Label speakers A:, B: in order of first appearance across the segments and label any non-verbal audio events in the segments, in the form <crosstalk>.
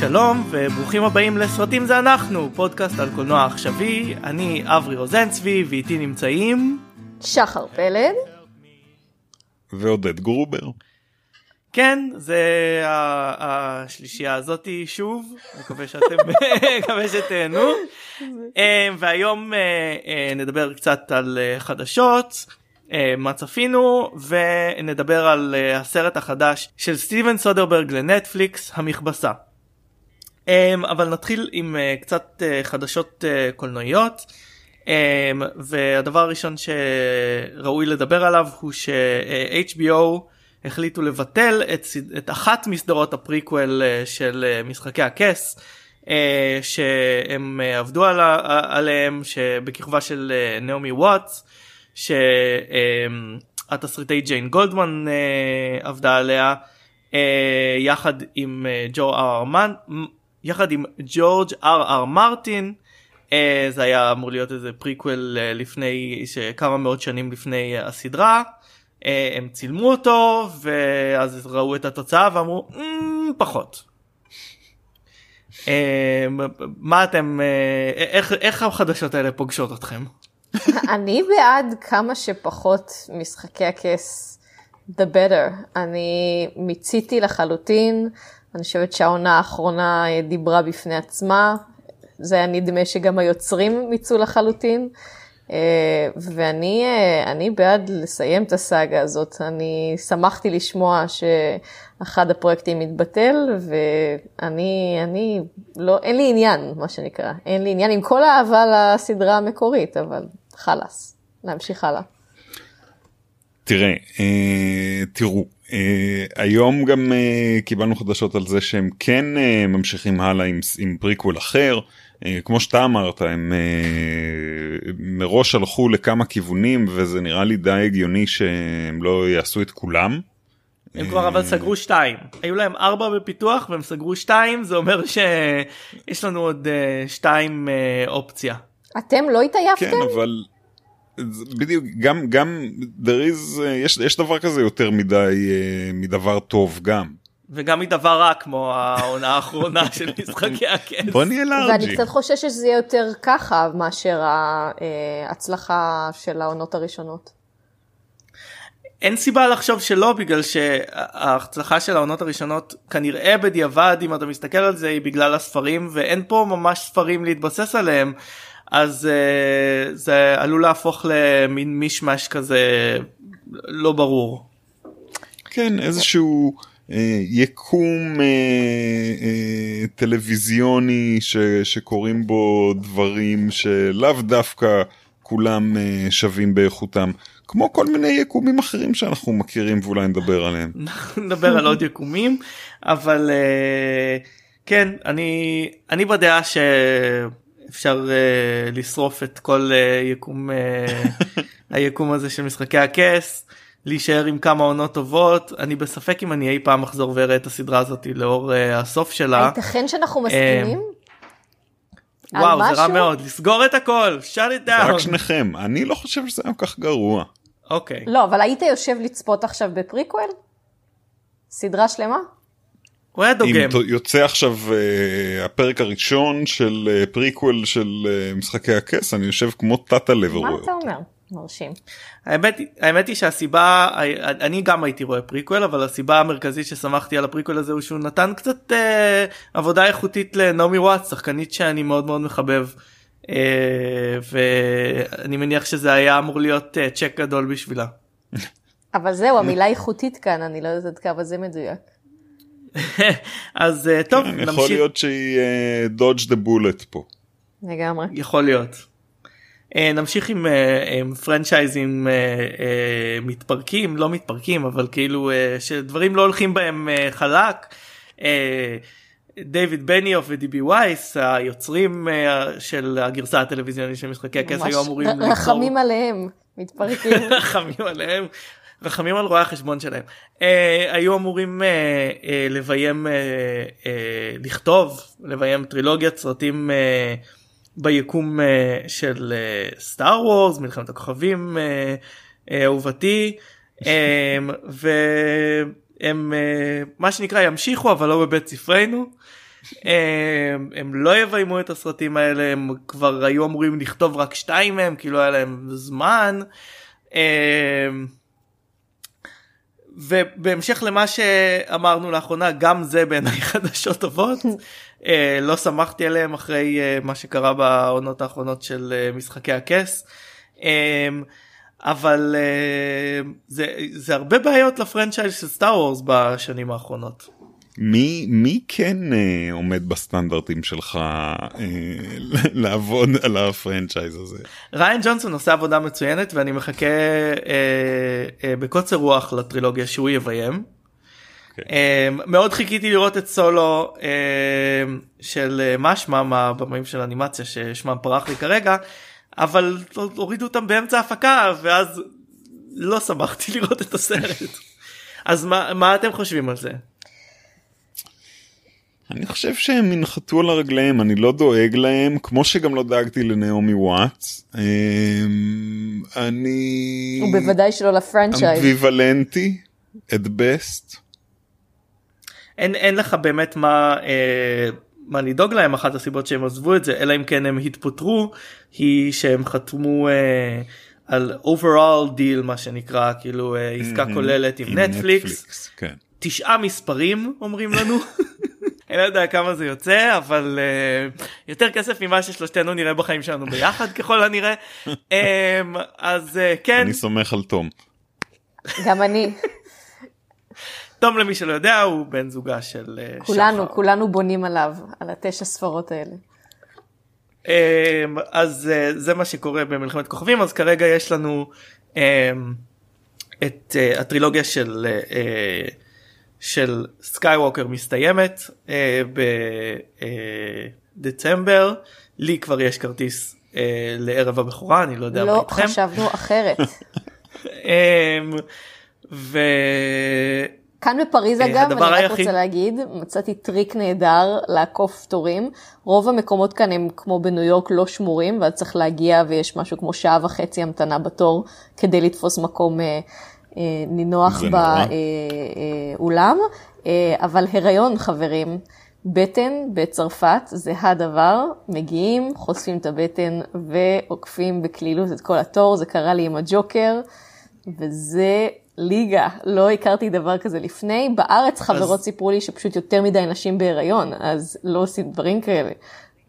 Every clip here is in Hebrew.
A: שלום וברוכים הבאים לסרטים זה אנחנו, פודקאסט על קולנוע עכשווי, אני אברי רוזנצבי ואיתי נמצאים
B: שחר פלד
C: ועודד גרובר.
A: כן, זה השלישייה הזאתי שוב, מקווה שאתם, <laughs> מקווה שתהנו. אה, והיום אה, אה, נדבר קצת על חדשות, מה צפינו, ונדבר על הסרט החדש של סטיבן סודרברג לנטפליקס, המכבסה. אבל נתחיל עם קצת חדשות קולנועיות. והדבר הראשון שראוי לדבר עליו הוא ש-HBO החליטו לבטל את, את אחת מסדרות הפריקוול אה, של אה, משחקי הכס אה, שהם עבדו על, עליהם שבכיכובה של נעמי וואטס שהתסריטאי ג'יין גולדמן עבדה עליה יחד עם ג'ו ארמן יחד עם ג'ורג' אר אר מרטין זה היה אמור להיות איזה פריקוול לפני כמה מאות שנים לפני הסדרה. אה, הם צילמו אותו ואז ראו את התוצאה ואמרו אמ, פחות. אה, מה אתם אה, איך איך החדשות האלה פוגשות אתכם? <laughs>
B: אני בעד כמה שפחות משחקי הכס the better אני מיציתי לחלוטין אני חושבת שהעונה האחרונה דיברה בפני עצמה זה היה נדמה שגם היוצרים מיצו לחלוטין. אה, ואני אה, בעד לסיים את הסאגה הזאת. אני שמחתי לשמוע שאחד הפרויקטים מתבטל, ואני, אני, לא, אין לי עניין, מה שנקרא. אין לי עניין עם כל האהבה לסדרה המקורית, אבל חלאס, להמשיך הלאה.
C: תראה, אה, תראו, אה, היום גם אה, קיבלנו חדשות על זה שהם כן אה, ממשיכים הלאה עם, עם פריקוול אחר. אה, כמו שאתה אמרת הם אה, מראש הלכו לכמה כיוונים וזה נראה לי די הגיוני שהם לא יעשו את כולם.
A: הם כבר אבל סגרו שתיים היו להם ארבע בפיתוח והם סגרו שתיים זה אומר שיש לנו עוד אה, שתיים אופציה.
B: אתם לא התעייפתם?
C: כן אבל בדיוק גם גם there is, יש, יש דבר כזה יותר מדי מדבר טוב גם.
A: וגם מדבר רע כמו העונה האחרונה של משחקי הכס.
C: בוא נהיה לארג'י.
B: ואני קצת חושש שזה יהיה יותר ככה מאשר ההצלחה של העונות הראשונות.
A: אין סיבה לחשוב שלא בגלל שההצלחה של העונות הראשונות כנראה בדיעבד אם אתה מסתכל על זה היא בגלל הספרים ואין פה ממש ספרים להתבסס עליהם אז uh, זה עלול להפוך למין מישמש כזה לא ברור.
C: כן איזשהו. אה, יקום אה, אה, טלוויזיוני ש, שקורים בו דברים שלאו דווקא כולם אה, שווים באיכותם. כמו כל מיני יקומים אחרים שאנחנו מכירים ואולי נדבר עליהם. <laughs>
A: נדבר על עוד יקומים אבל uh, כן אני אני בדעה שאפשר uh, לשרוף את כל uh, יקום uh, <laughs> היקום הזה של משחקי הכס להישאר עם כמה עונות טובות אני בספק אם אני אי פעם אחזור ואראה את הסדרה הזאת לאור uh, הסוף שלה.
B: הייתכן שאנחנו מסכימים?
A: וואו זה רע מאוד לסגור את הכל shut it down.
C: רק שניכם אני לא חושב שזה היה כל כך גרוע.
A: אוקיי.
B: לא אבל היית יושב לצפות עכשיו בפריקוול? סדרה שלמה?
A: הוא היה דוגם.
C: אם יוצא עכשיו אה, הפרק הראשון של אה, פריקוול של אה, משחקי הכס אני יושב כמו תת הלב
B: מה אתה אומר? מרשים.
A: האמת, האמת היא שהסיבה אני גם הייתי רואה פריקוול אבל הסיבה המרכזית ששמחתי על הפריקוול הזה הוא שהוא נתן קצת אה, עבודה איכותית לנעמי וואטס שחקנית שאני מאוד מאוד מחבב אה, ואני מניח שזה היה אמור להיות אה, צ'ק גדול בשבילה.
B: אבל זהו המילה איכותית כאן אני לא יודעת כמה זה מדויק.
A: אז אה, טוב
C: כן, נמשיך. יכול להיות שהיא דודג' דה בולט פה.
B: לגמרי.
A: יכול להיות. אה, נמשיך עם, אה, עם פרנצ'ייזים אה, מתפרקים לא מתפרקים אבל כאילו שדברים לא הולכים בהם חלק. דיוויד בניוף ודיבי וייס היוצרים של הגרסה הטלוויזיונית של משחקי הכס היו אמורים <laughs>
B: רחמים עליהם מתפרקים
A: רחמים עליהם רחמים על רואי החשבון שלהם היו אמורים לביים לכתוב לביים טרילוגיית סרטים. ביקום uh, של סטאר uh, וורס מלחמת הכוכבים uh, אהובתי uh, והם uh, מה שנקרא ימשיכו אבל לא בבית ספרנו. הם, הם לא יביימו את הסרטים האלה הם כבר היו אמורים לכתוב רק שתיים מהם כי לא היה להם זמן. הם, ובהמשך למה שאמרנו לאחרונה גם זה בעיניי <laughs> חדשות טובות אה, לא שמחתי עליהם אחרי אה, מה שקרה בעונות האחרונות של אה, משחקי הכס. אבל זה, זה הרבה בעיות לפרנצ'ייז של סטאר וורס בשנים האחרונות.
C: מי מי כן אה, עומד בסטנדרטים שלך אה, <laughs> לעבוד על הפרנצ'ייז הזה?
A: ריין ג'ונסון עושה עבודה מצוינת ואני מחכה אה, אה, בקוצר רוח לטרילוגיה שהוא יביים. Okay. אוקיי. אה, מאוד חיכיתי לראות את סולו אה, של אה, משמע הבמאים של אנימציה ששמם פרח לי כרגע אבל הורידו אותם באמצע ההפקה ואז לא שמחתי <laughs> לראות את הסרט. אז מה, מה אתם חושבים על זה?
C: אני חושב שהם ינחתו על הרגליהם אני לא דואג להם כמו שגם לא דאגתי לנעמי וואטס אמ, אני
B: ובוודאי שלא לפרנצ'ייז
C: אמביוולנטי את בסט.
A: אין, אין לך באמת מה אה, מה לדאוג להם אחת הסיבות שהם עזבו את זה אלא אם כן הם התפטרו היא שהם חתמו אה, על overall deal מה שנקרא כאילו אה, עסקה mm-hmm. כוללת עם, עם נטפליקס, נטפליקס כן. תשעה מספרים אומרים לנו. אני לא יודע כמה זה יוצא אבל uh, יותר כסף ממה ששלושתנו נראה בחיים שלנו ביחד ככל הנראה um, <laughs> אז uh, כן
C: אני סומך על תום.
B: גם אני.
A: תום למי שלא יודע הוא בן זוגה של uh,
B: כולנו שחר. כולנו בונים עליו על התשע ספרות האלה.
A: Um, אז uh, זה מה שקורה במלחמת כוכבים אז כרגע יש לנו אמ, את אה, הטרילוגיה של. אה, של סקייווקר מסתיימת אה, בדצמבר לי כבר יש כרטיס אה, לערב הבכורה אני לא יודע
B: לא מה איתכם. לא חשבנו אחרת. <laughs>
A: אה, ו...
B: כאן בפריז אה, אגב, אני רק היחיד... רוצה להגיד, מצאתי טריק נהדר לעקוף תורים. רוב המקומות כאן הם כמו בניו יורק לא שמורים, ואז צריך להגיע ויש משהו כמו שעה וחצי המתנה בתור כדי לתפוס מקום אה, נינוח באולם, אה, אבל הריון חברים, בטן בצרפת זה הדבר, מגיעים, חושפים את הבטן ועוקפים בקלילות את כל התור, זה קרה לי עם הג'וקר, וזה ליגה, לא הכרתי דבר כזה לפני, בארץ חברות אז... סיפרו לי שפשוט יותר מדי נשים בהיריון, אז לא עושים דברים כאלה.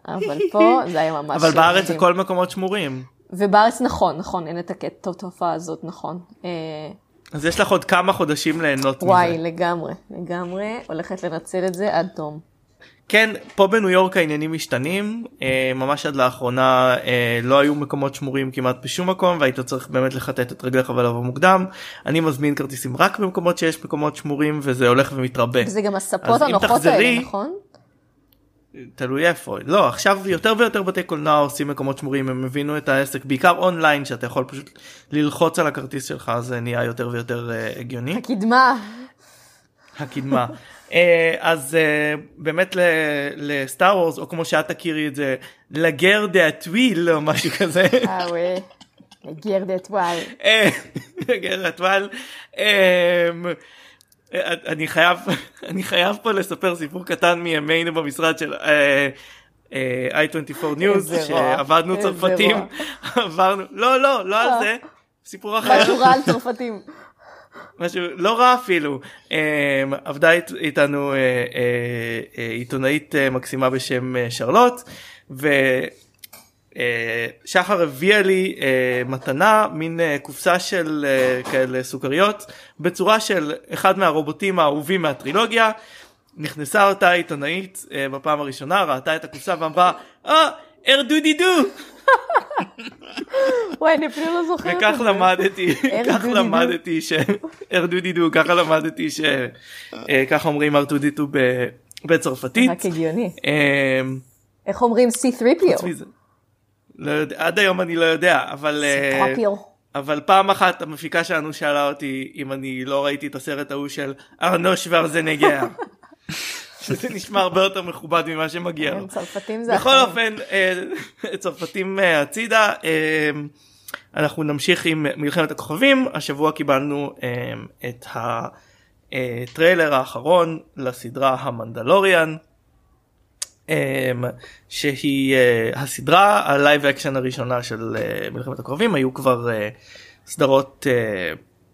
B: אבל פה <laughs> זה היה ממש...
A: אבל בארץ זה כל מקומות שמורים.
B: ובארץ נכון, נכון, אין את התופעה הזאת, נכון.
A: אז יש לך עוד כמה חודשים ליהנות
B: מזה. וואי, לגמרי, לגמרי, הולכת לנצל את זה עד תום.
A: כן, פה בניו יורק העניינים משתנים, אה, ממש עד לאחרונה אה, לא היו מקומות שמורים כמעט בשום מקום והיית צריך באמת לחטט את רגליך ולבוא מוקדם. אני מזמין כרטיסים רק במקומות שיש מקומות שמורים וזה הולך ומתרבה.
B: זה גם הספות הנוחות תחזרי, האלה, נכון?
A: תלוי איפה לא עכשיו יותר ויותר בתי קולנוע עושים מקומות שמורים הם הבינו את העסק בעיקר אונליין שאתה יכול פשוט ללחוץ על הכרטיס שלך זה נהיה יותר ויותר אה, הגיוני.
B: הקדמה.
A: הקדמה. אה, <laughs> אז אה, באמת ל Star Wars או כמו שאת תכירי את זה La Guerre des étoiles או משהו כזה.
B: אה וואי. La Guerre des
A: étoiles. <laughs> La Guerre des étoiles. אני חייב <laughs> אני חייב פה לספר סיפור קטן מימינו במשרד של אה, אה, i24 ניוז שעבדנו צרפתים <laughs> עברנו לא לא לא על אה. זה סיפור אחר.
B: משהו רע על צרפתים. <laughs>
A: משהו לא רע אפילו. עבדה איתנו עיתונאית מקסימה בשם שרלוט אה, שחר הביאה לי uh, מתנה מין uh, קופסה של כאלה סוכריות בצורה של אחד מהרובוטים האהובים מהטרילוגיה. נכנסה אותה עיתונאית בפעם הראשונה ראתה את הקופסה ואמרה אה ארדודי דו <laughs>
B: וואי אני אפילו לא זוכרת
A: וכך למדתי <laughs> כך למדתי ש ארדודי דו ככה למדתי שככה אומרים ארדודי דו בצרפתית.
B: רק הגיוני. איך אומרים C3PO
A: לא יודע, עד היום אני לא יודע, אבל...
B: אה,
A: אבל פעם אחת המפיקה שלנו שאלה אותי אם אני לא ראיתי את הסרט ההוא של ארנו שוורזנגר. <laughs> שזה נשמע הרבה יותר מכובד ממה שמגיע לו.
B: צרפתים זה
A: בכל אופן, אה, <laughs> צרפתים אה, הצידה, אנחנו נמשיך עם מלחמת הכוכבים, השבוע קיבלנו את הטריילר האחרון לסדרה המנדלוריאן. שהיא הסדרה ה live action הראשונה של מלחמת הכוכבים היו כבר סדרות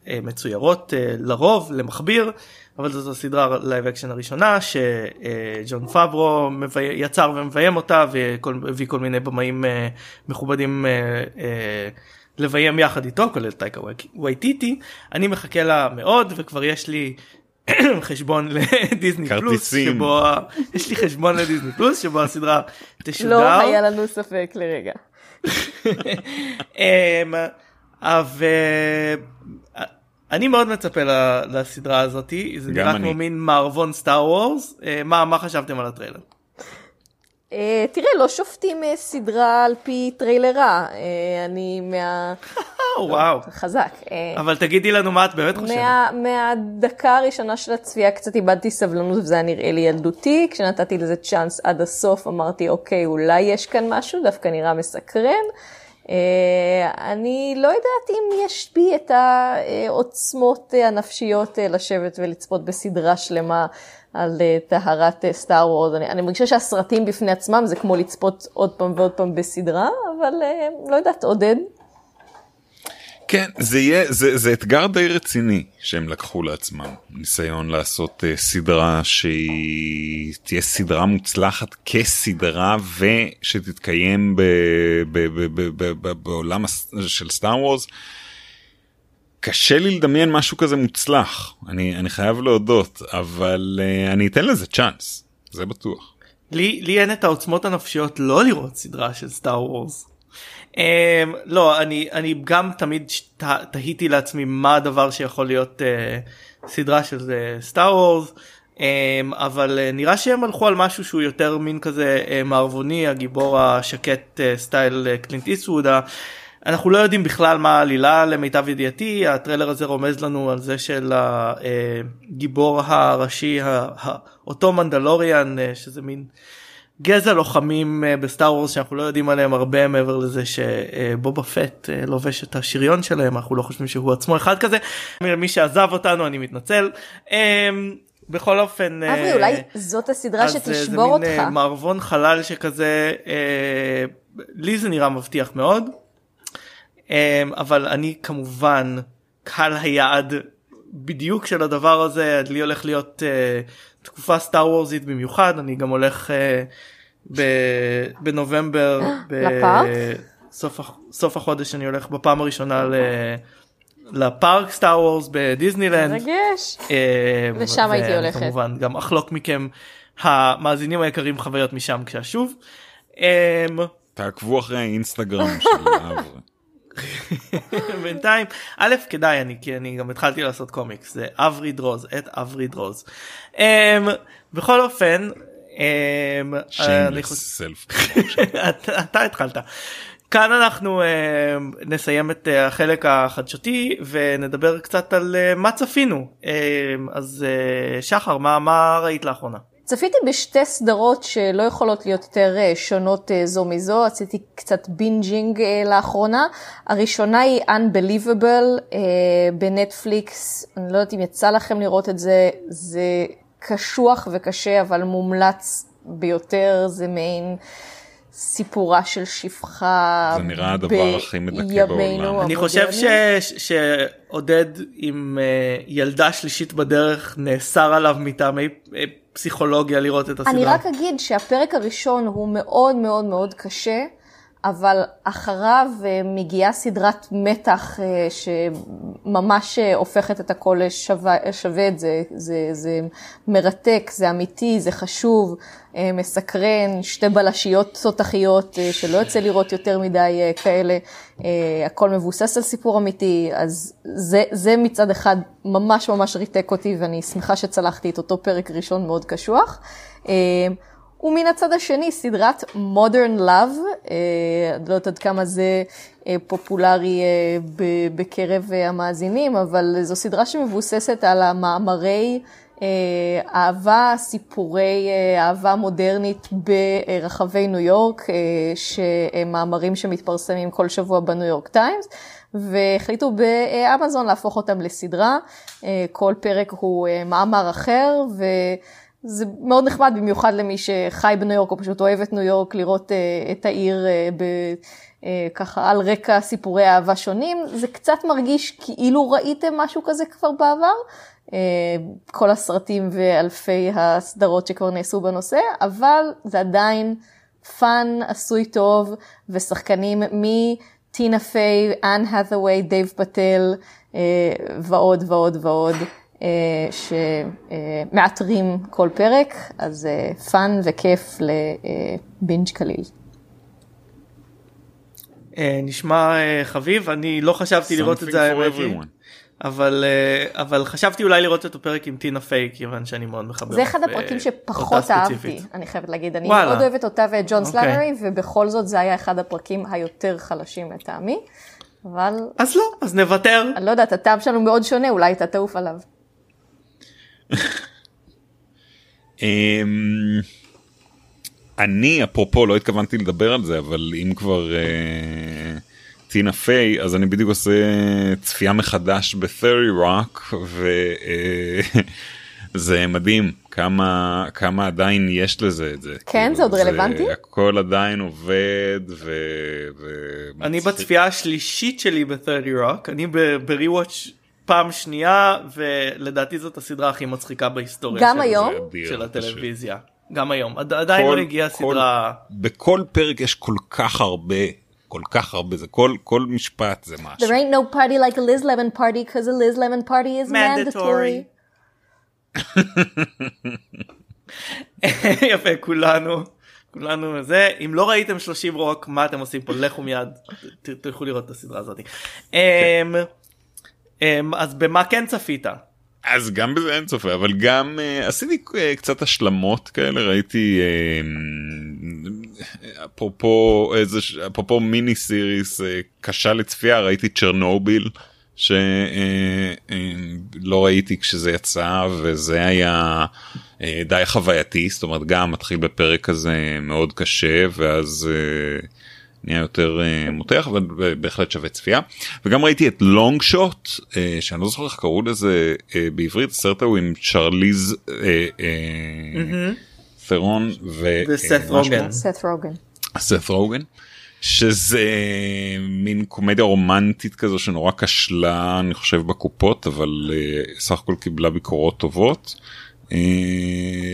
A: מצוירות לרוב למכביר אבל זאת הסדרה live action הראשונה שג'ון פאברו יצר ומביים אותה והביא כל מיני במאים מכובדים לביים יחד איתו כולל טייקה וייטיטי. אני מחכה לה מאוד וכבר יש לי חשבון לדיסני פלוס שבו יש לי חשבון לדיסני פלוס שבו הסדרה תשודר.
B: לא היה לנו ספק לרגע.
A: אני מאוד מצפה לסדרה הזאתי זה נראה כמו מין מערבון סטאר וורס מה מה חשבתם על הטריילר.
B: אה, תראה, לא שופטים אה, סדרה על פי טריילרה, אה, אני מה... <laughs>
A: וואו.
B: חזק.
A: אבל תגידי לנו מה את באמת חושבת.
B: מהדקה הראשונה של הצפייה קצת איבדתי סבלנות וזה היה נראה לי ילדותי, כשנתתי לזה צ'אנס עד הסוף אמרתי אוקיי אולי יש כאן משהו, דווקא נראה מסקרן. אני לא יודעת אם יש בי את העוצמות הנפשיות לשבת ולצפות בסדרה שלמה על אה, טהרת סטאר וורז. אני, אני מרגישה שהסרטים בפני עצמם זה כמו לצפות עוד פעם ועוד פעם בסדרה, אבל אה, לא יודעת, עודד.
C: כן, זה יהיה, זה, זה אתגר די רציני שהם לקחו לעצמם, ניסיון לעשות uh, סדרה שהיא תהיה סדרה מוצלחת כסדרה ושתתקיים ב, ב, ב, ב, ב, ב, בעולם של סטאר וורס. קשה לי לדמיין משהו כזה מוצלח אני אני חייב להודות אבל uh, אני אתן לזה צ'אנס זה בטוח.
A: לי לי אין את העוצמות הנפשיות לא לראות סדרה של Star Wars. אמ, לא אני אני גם תמיד תה, תהיתי לעצמי מה הדבר שיכול להיות אה, סדרה של Star Wars אמ, אבל אה, נראה שהם הלכו על משהו שהוא יותר מין כזה אה, מערבוני הגיבור השקט אה, סטייל אה, קלינט איסטווד. אנחנו לא יודעים בכלל מה העלילה למיטב ידיעתי הטריילר הזה רומז לנו על זה של הגיבור הראשי אותו מנדלוריאן אה, שזה מין גזע לוחמים אה, בסטאר וורס שאנחנו לא יודעים עליהם הרבה מעבר לזה שבובה פט אה, לובש את השריון שלהם אנחנו לא חושבים שהוא עצמו אחד כזה מי שעזב אותנו אני מתנצל. בכל אופן
B: אבי אולי זאת הסדרה שתשבור אותך.
A: זה מין מערבון חלל שכזה לי זה נראה מבטיח מאוד. אמ, אבל אני כמובן קהל היעד בדיוק של הדבר הזה לי הולך להיות uh, תקופה סטאר וורזית במיוחד אני גם הולך uh, בנובמבר <gasps> בסוף החודש אני הולך בפעם הראשונה ל... לפארק סטאר וורס בדיסנילנד.
B: מרגש. אמ, לשם הייתי הולכת.
A: כמובן גם אחלוק מכם המאזינים היקרים חוויות משם כשאשוב. אמ,
C: תעקבו אחרי האינסטגרם של אברי. <laughs> <laughs>
A: בינתיים א' כדאי אני כי אני גם התחלתי לעשות קומיקס זה Avri Draws את Avri Draws. Um, בכל אופן um, <laughs> אתה, אתה התחלת. כאן אנחנו uh, נסיים את uh, החלק החדשותי ונדבר קצת על uh, מה צפינו uh, אז uh, שחר מה מה ראית לאחרונה.
B: צפיתי בשתי סדרות שלא יכולות להיות יותר אה, שונות אה, זו מזו, עשיתי קצת binging אה, לאחרונה. הראשונה היא Unbelievable בנטפליקס, אני לא יודעת אם יצא לכם לראות את זה, זה קשוח וקשה אבל מומלץ ביותר, זה מעין... סיפורה של שפחה
C: זה נראה הדבר הכי מדכא בעולם.
A: אני חושב ש... שעודד עם ילדה שלישית בדרך נאסר עליו מטעמי פסיכולוגיה לראות את הסדרה.
B: אני רק אגיד שהפרק הראשון הוא מאוד מאוד מאוד קשה, אבל אחריו אה, מגיעה סדרת מתח אה, שממש אה, הופכת את הכל לשווה שווה את זה, זה, זה מרתק, זה אמיתי, זה חשוב, מסקרן, שתי בלשיות תותחיות שלא יוצא לראות יותר מדי כאלה, הכל מבוסס על סיפור אמיתי, אז זה, זה מצד אחד ממש ממש ריתק אותי ואני שמחה שצלחתי את אותו פרק ראשון מאוד קשוח. ומן הצד השני, סדרת Modern Love, אה, אני לא יודעת עד כמה זה אה, פופולרי אה, בקרב המאזינים, אבל זו סדרה שמבוססת על המאמרי אהבה, סיפורי אהבה מודרנית ברחבי ניו יורק, שהם מאמרים שמתפרסמים כל שבוע בניו יורק טיימס, והחליטו באמזון להפוך אותם לסדרה. כל פרק הוא מאמר אחר, ו... זה מאוד נחמד במיוחד למי שחי בניו יורק או פשוט אוהב את ניו יורק, לראות uh, את העיר uh, ב, uh, ככה על רקע סיפורי אהבה שונים. זה קצת מרגיש כאילו ראיתם משהו כזה כבר בעבר. Uh, כל הסרטים ואלפי הסדרות שכבר נעשו בנושא, אבל זה עדיין fun, עשוי טוב, ושחקנים מטינה פיי, אנ האת'ווי, דייב פטל, uh, ועוד ועוד ועוד. אה, שמתארחים כל פרק, אז fun אה, וכיף ל binge קליל.
A: אה, נשמע חביב, אני לא חשבתי לראות את זה אבל אבל חשבתי אולי לראות את הפרק עם טינה פיי כיוון שאני מאוד מחבב.
B: זה אחד הפרקים שפחות אהבתי אני חייבת להגיד אני וואלה. מאוד אוהבת אותה ואת ג'ון אוקיי. סלאטרי ובכל זאת זה היה אחד הפרקים היותר חלשים לטעמי. אבל
A: אז לא אז נוותר.
B: אני לא יודעת הטעם שלנו מאוד שונה אולי אתה תעוף עליו.
C: אמ, אני אפרופו לא התכוונתי לדבר על זה אבל אם כבר uh, טינה פיי אז אני בדיוק עושה צפייה מחדש בת'רי רוק וזה מדהים כמה כמה עדיין יש לזה את זה.
B: כן כאילו, זה עוד רלוונטי?
C: הכל עדיין עובד ו... ו...
A: אני בצפייה השלישית שלי בת'רי רוק אני בריוואץ' פעם שנייה ולדעתי זאת הסדרה הכי מצחיקה בהיסטוריה
B: גם של, היום?
A: של הטלוויזיה. גם היום. עד, עדיין כל, לא הגיעה סדרה
C: בכל פרק יש כל כך הרבה כל כך הרבה זה כל כל משפט זה משהו.
B: There ain't no party like a Liz Lemon party because a Liz Lemon party is mandatory. <laughs>
A: יפה כולנו כולנו זה. אם לא ראיתם 30 רוק מה אתם עושים פה? לכו מיד תלכו לראות את הסדרה הזאת. אמ, אז במה כן צפית?
C: אז גם בזה אין צופה אבל גם uh, עשיתי uh, קצת השלמות כאלה ראיתי uh, אפרופו איזה אפרופו מיני סיריס uh, קשה לצפייה ראיתי צ'רנוביל שלא uh, uh, ראיתי כשזה יצא וזה היה uh, די חווייתי זאת אומרת גם מתחיל בפרק כזה מאוד קשה ואז. Uh, נהיה יותר uh, מותח אבל בהחלט שווה צפייה וגם ראיתי את לונג שוט uh, שאני לא זוכר איך קראו לזה uh, בעברית הסרט ההוא עם צ'רליז ת'רון
A: וסת רוגן.
B: סת רוגן.
C: שזה מין קומדיה רומנטית כזו שנורא כשלה אני חושב בקופות אבל סך הכל קיבלה ביקורות טובות.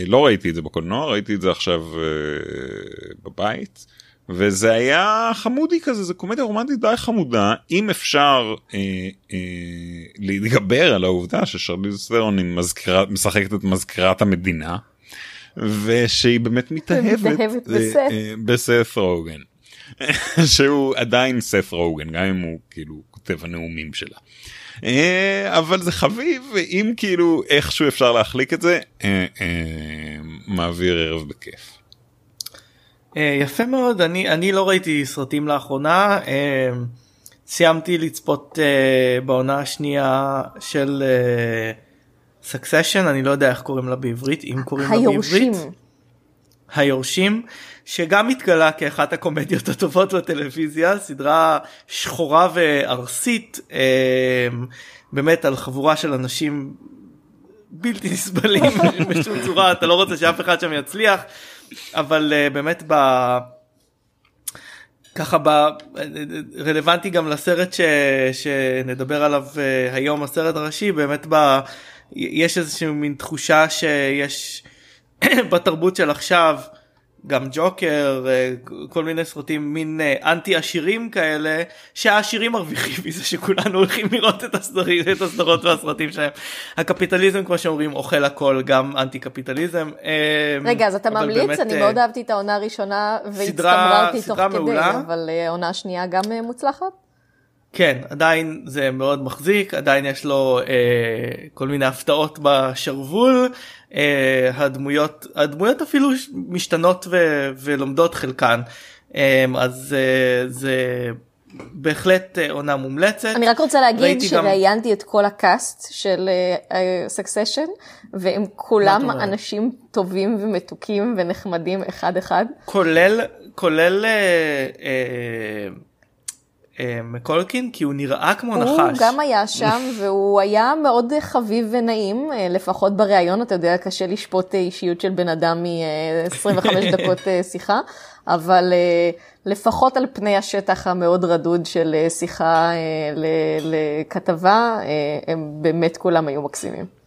C: לא ראיתי את זה בקולנוע ראיתי את זה עכשיו בבית. וזה היה חמודי כזה זה קומדיה רומנטית די חמודה אם אפשר אה, אה, להתגבר על העובדה ששרליז סטרון היא מזכירה משחקת את מזכירת המדינה ושהיא באמת מתאהבת
B: אה,
C: בסת רוגן <laughs> שהוא עדיין סת רוגן גם אם הוא כאילו כותב הנאומים שלה. אה, אבל זה חביב אם כאילו איכשהו אפשר להחליק את זה אה, אה, מעביר ערב בכיף.
A: אה, יפה מאוד אני אני לא ראיתי סרטים לאחרונה אה, סיימתי לצפות אה, בעונה השנייה של סקסשן אני לא יודע איך קוראים לה בעברית אם קוראים לה בעברית. היורשים שגם התגלה כאחת הקומדיות הטובות בטלוויזיה סדרה שחורה וארסית באמת על חבורה של אנשים בלתי נסבלים <laughs> בשום צורה אתה לא רוצה שאף אחד שם יצליח אבל uh, באמת ב... ככה ב... רלוונטי גם לסרט ש... שנדבר עליו uh, היום הסרט הראשי באמת ב... יש איזושהי מין תחושה שיש <coughs> בתרבות של עכשיו גם ג'וקר אה, כל מיני סרטים מין אה, אנטי עשירים כאלה שהעשירים מרוויחים מזה שכולנו הולכים לראות את הסדרים את הסדרות והסרטים שלהם הקפיטליזם כמו שאומרים אוכל הכל גם אנטי קפיטליזם.
B: אה, רגע אז אתה ממליץ באמת, אני מאוד אהבתי את העונה הראשונה והצטמררתי תוך כדי מעולה. אבל עונה שנייה גם מוצלחת.
A: כן עדיין זה מאוד מחזיק עדיין יש לו אה, כל מיני הפתעות בשרוול אה, הדמויות הדמויות אפילו משתנות ו, ולומדות חלקן אה, אז אה, זה בהחלט אה, עונה מומלצת.
B: אני רק רוצה להגיד שראיינתי גם... את כל הקאסט של סקסשן uh, והם כולם אנשים טובים ומתוקים ונחמדים אחד אחד.
A: כולל כולל. Uh, uh, אה, מקולקין כי הוא נראה כמו
B: הוא
A: נחש.
B: גם היה שם <laughs> והוא היה מאוד חביב ונעים, אה, לפחות בריאיון, אתה יודע, קשה לשפוט אה, אישיות של בן אדם מ-25 <laughs> דקות אה, שיחה, אבל אה, לפחות על פני השטח המאוד רדוד של אה, שיחה אה, לכתבה, אה, הם באמת כולם היו מקסימים.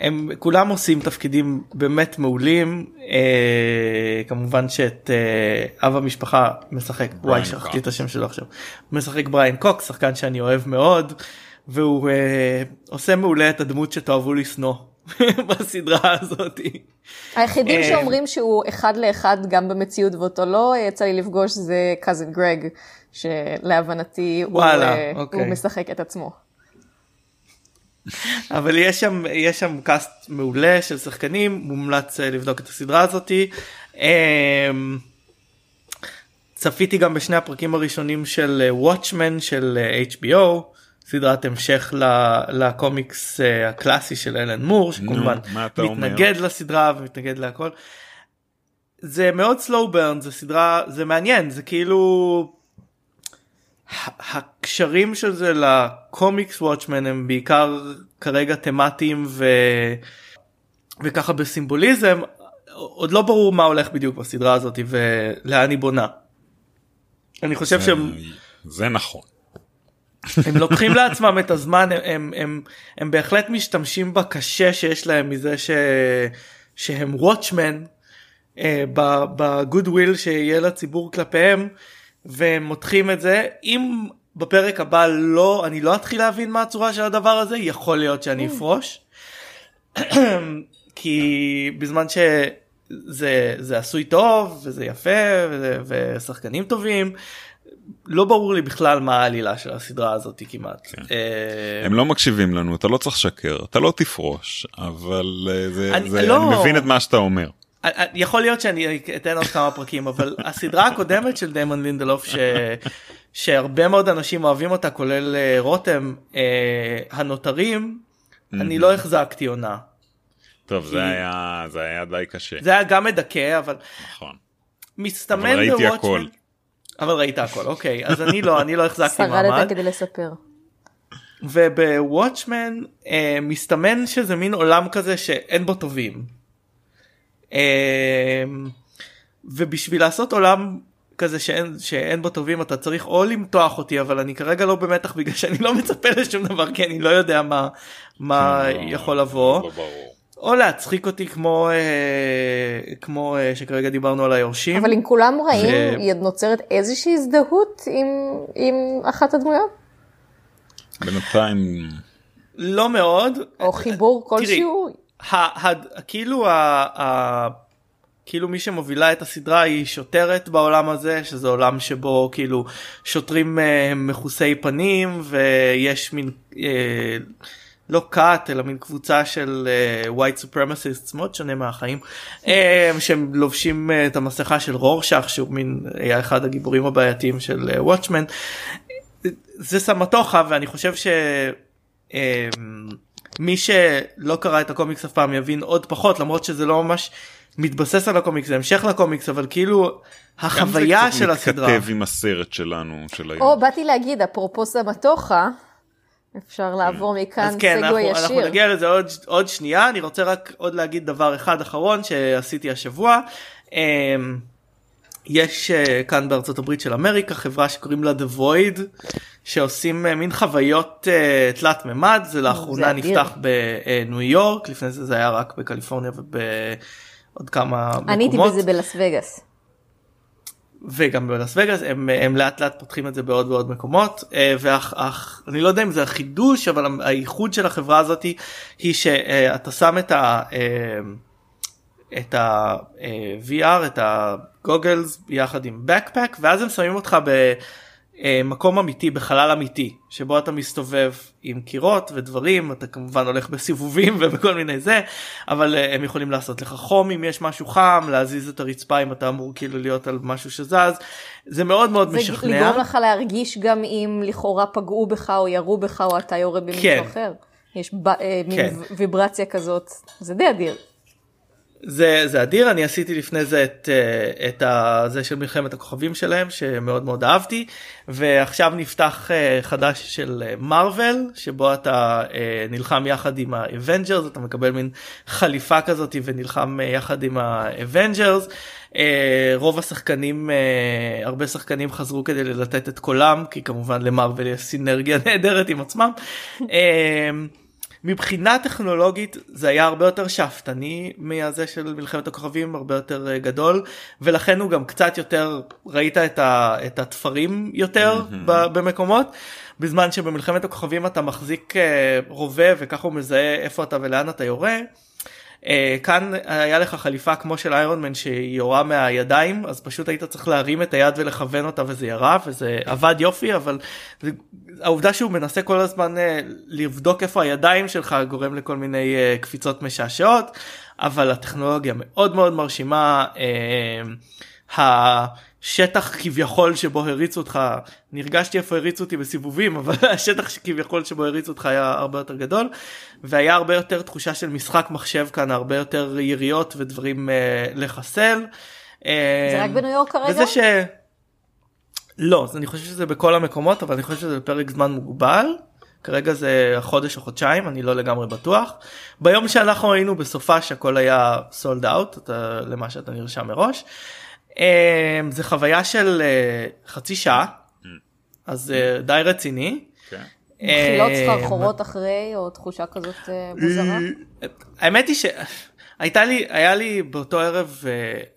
A: הם כולם עושים תפקידים באמת מעולים אה, כמובן שאת אה, אב המשפחה משחק וואי שכחתי. את השם שלו עכשיו משחק בריין קוק שחקן שאני אוהב מאוד והוא אה, עושה מעולה את הדמות שתאהבו לשנוא <laughs> בסדרה הזאתי.
B: היחידים
A: אה,
B: שאומרים שהוא אחד לאחד גם במציאות ואותו לא יצא לי לפגוש זה קאזן גרג, שלהבנתי הוא,
A: וואלה,
B: אה,
A: אוקיי.
B: הוא משחק את עצמו.
A: אבל יש שם יש שם קאסט מעולה של שחקנים מומלץ אה, לבדוק את הסדרה הזאתי. אה, צפיתי גם בשני הפרקים הראשונים של וואטשמן של אה, HBO סדרת המשך לקומיקס אה, הקלאסי של אלן מור שכמובן
C: מה אתה אומר?
A: מתנגד לסדרה ומתנגד להכל. זה מאוד slow burn זה סדרה זה מעניין זה כאילו הקשרים של זה לקומיקס וואטשמן הם בעיקר כרגע תמטיים ו... וככה בסימבוליזם עוד לא ברור מה הולך בדיוק בסדרה הזאת ולאן היא בונה. אני חושב שהם
C: זה נכון.
A: הם לוקחים לעצמם את הזמן הם, הם, הם, הם בהחלט משתמשים בקשה שיש להם מזה ש, שהם וואטשמן בגוד וויל שיהיה לציבור כלפיהם והם מותחים את זה אם בפרק הבא לא אני לא אתחיל להבין מה הצורה של הדבר הזה יכול להיות שאני אפרוש כי בזמן שזה זה עשוי טוב וזה יפה וזה, ושחקנים טובים לא ברור לי בכלל מה העלילה של הסדרה הזאת כמעט.
C: כן.
A: אה,
C: הם לא מקשיבים לנו אתה לא צריך לשקר אתה לא תפרוש אבל אה, זה,
A: אני-
C: זה,
A: לא.
C: אני מבין את מה שאתה אומר.
A: אה, אה, יכול להיות שאני אתן עוד כמה פרקים אבל הסדרה הקודמת של דיימון לינדלוף ש... שהרבה מאוד אנשים אוהבים אותה כולל אה, רותם אה, הנותרים אני לא החזקתי עונה.
C: טוב זה היה זה היה די קשה
A: זה היה גם מדכא אבל
C: נכון.
A: מסתמן
C: אבל ראיתי
A: בוואטשמן-
C: הכל.
A: אבל ראית הכל אוקיי אז אני לא אני לא החזקתי
B: שרדת
A: מעמד
B: כדי לספר.
A: ובוואטשמן אה, מסתמן שזה מין עולם כזה שאין בו טובים. אה, ובשביל לעשות עולם כזה שאין, שאין בו טובים אתה צריך או למתוח אותי אבל אני כרגע לא במתח בגלל שאני לא מצפה לשום דבר כי אני לא יודע מה מה
C: לא,
A: יכול לבוא
C: לא ברור.
A: או להצחיק אותי כמו אה, כמו אה, שכרגע דיברנו על היורשים
B: אבל אם כולם רעים,
A: ו-
B: נוצרת איזושהי הזדהות עם, עם אחת הדמויות?
C: בינתיים
A: לא מאוד
B: או חיבור כלשהו?
A: כאילו ה, ה, כאילו מי שמובילה את הסדרה היא שוטרת בעולם הזה שזה עולם שבו כאילו שוטרים אה, מכוסי פנים ויש מין אה, לא כת אלא מין קבוצה של אה, white supremacists מאוד שונה מהחיים אה, שהם לובשים אה, את המסכה של רורשך שהוא מין היה אחד הגיבורים הבעייתיים של וואטשמן. זה סמטוחה ואני חושב ש... אה, מי שלא קרא את הקומיקס אף פעם יבין עוד פחות למרות שזה לא ממש מתבסס על הקומיקס זה המשך לקומיקס אבל כאילו
C: גם
A: החוויה
C: זה
A: של
C: קצת
A: הסדרה
C: מתכתב עם הסרט שלנו של היום.
B: או, באתי להגיד, אפרופו סמטוחה, אפשר לעבור
A: אז
B: מכאן
A: כן אנחנו, אנחנו. נגיע לזה עוד, עוד שנייה אני רוצה רק עוד להגיד דבר אחד אחרון שעשיתי השבוע. יש אה, כאן בארצות הברית של אמריקה חברה שקוראים לה The Void שעושים אה, מין חוויות אה, תלת מימד זה לאחרונה
B: אדיר.
A: נפתח בניו יורק לפני זה זה היה רק בקליפורניה ובעוד כמה מקומות.
B: אני הייתי בזה בלאס וגאס.
A: וגם בלאס וגאס הם, הם לאט לאט פותחים את זה בעוד ועוד מקומות ואני לא יודע אם זה החידוש אבל הייחוד של החברה הזאת היא שאתה שם את ה... אה, את ה-VR את הגוגלס יחד עם backpack ואז הם שמים אותך במקום אמיתי בחלל אמיתי שבו אתה מסתובב עם קירות ודברים אתה כמובן הולך בסיבובים <laughs> ובכל מיני זה אבל אה, הם יכולים לעשות לך חום אם יש משהו חם להזיז את הרצפה אם אתה אמור כאילו להיות על משהו שזז זה מאוד מאוד
B: זה
A: משכנע.
B: לגרום לך להרגיש גם אם לכאורה פגעו בך או ירו בך או אתה יורה במישהו
A: כן.
B: אחר. יש ב- אה, מין
A: כן.
B: ויברציה כזאת, זה די אדיר.
A: זה זה אדיר אני עשיתי לפני זה את אה, את הזה של מלחמת הכוכבים שלהם שמאוד מאוד אהבתי ועכשיו נפתח אה, חדש של מרוויל שבו אתה נלחם יחד עם ה Avengers אתה מקבל מין חליפה כזאת ונלחם יחד עם ה Avengers. רוב השחקנים הרבה שחקנים חזרו כדי לתת את קולם כי כמובן ל Marvel יש סינרגיה <laughs> נהדרת עם עצמם. מבחינה טכנולוגית זה היה הרבה יותר שאפתני מהזה של מלחמת הכוכבים הרבה יותר אה, גדול ולכן הוא גם קצת יותר ראית את, ה, את התפרים יותר mm-hmm. במקומות בזמן שבמלחמת הכוכבים אתה מחזיק אה, רובה וככה הוא מזהה איפה אתה ולאן אתה יורה. אה, כאן היה לך חליפה כמו של איירון מן שהיא יורה מהידיים אז פשוט היית צריך להרים את היד ולכוון אותה וזה ירה וזה עבד יופי אבל זה, העובדה שהוא מנסה כל הזמן uh, לבדוק איפה הידיים שלך גורם לכל מיני uh, קפיצות משעשעות אבל הטכנולוגיה מאוד מאוד מרשימה. Uh, <laughs> השטח כביכול שבו הריצו אותך נרגשתי איפה הריצו אותי בסיבובים אבל השטח כביכול שבו הריצו אותך היה הרבה יותר גדול והיה הרבה יותר תחושה של משחק מחשב כאן הרבה יותר יריות ודברים uh, לחסל.
B: זה רק בניו יורק כרגע?
A: וזה ש... לא, אני חושב שזה בכל המקומות אבל אני חושב שזה בפרק זמן מוגבל. כרגע זה חודש או חודשיים אני לא לגמרי בטוח. ביום שאנחנו היינו בסופה שהכל היה סולד אאוט למה שאתה נרשם מראש. אמ, זה חוויה של אה, חצי שעה mm. אז אה, די רציני.
B: כן. מחילות סחרחורות אחרי או תחושה כזאת אה, מוזרה?
A: האמת היא ש... הייתה לי היה לי באותו ערב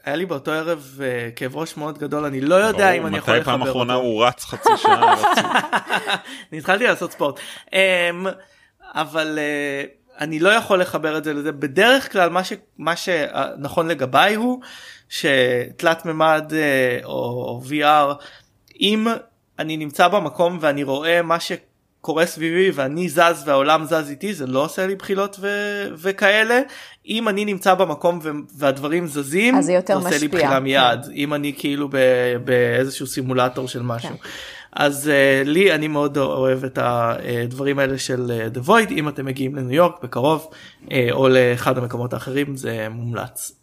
A: היה לי באותו ערב כאב ראש מאוד גדול אני לא יודע ברור, אם אני יכול
C: לחבר אותו. מתי פעם אחרונה הוא רץ חצי שעה? <laughs>
A: אני התחלתי לעשות ספורט אמ, אבל אני לא יכול לחבר את זה לזה בדרך כלל מה שמה שנכון לגביי הוא שתלת מימד אה, או VR אם אני נמצא במקום ואני רואה מה שקורה סביבי ואני זז והעולם זז איתי זה לא עושה לי בחילות ו- וכאלה אם אני נמצא במקום ו- והדברים זזים
B: אז זה יותר
A: עושה לי בחילה מיד כן. אם אני כאילו ב- באיזשהו סימולטור של משהו. כן. אז uh, לי אני מאוד אוהב את הדברים האלה של uh, The Void אם אתם מגיעים לניו יורק בקרוב uh, או לאחד המקומות האחרים זה מומלץ.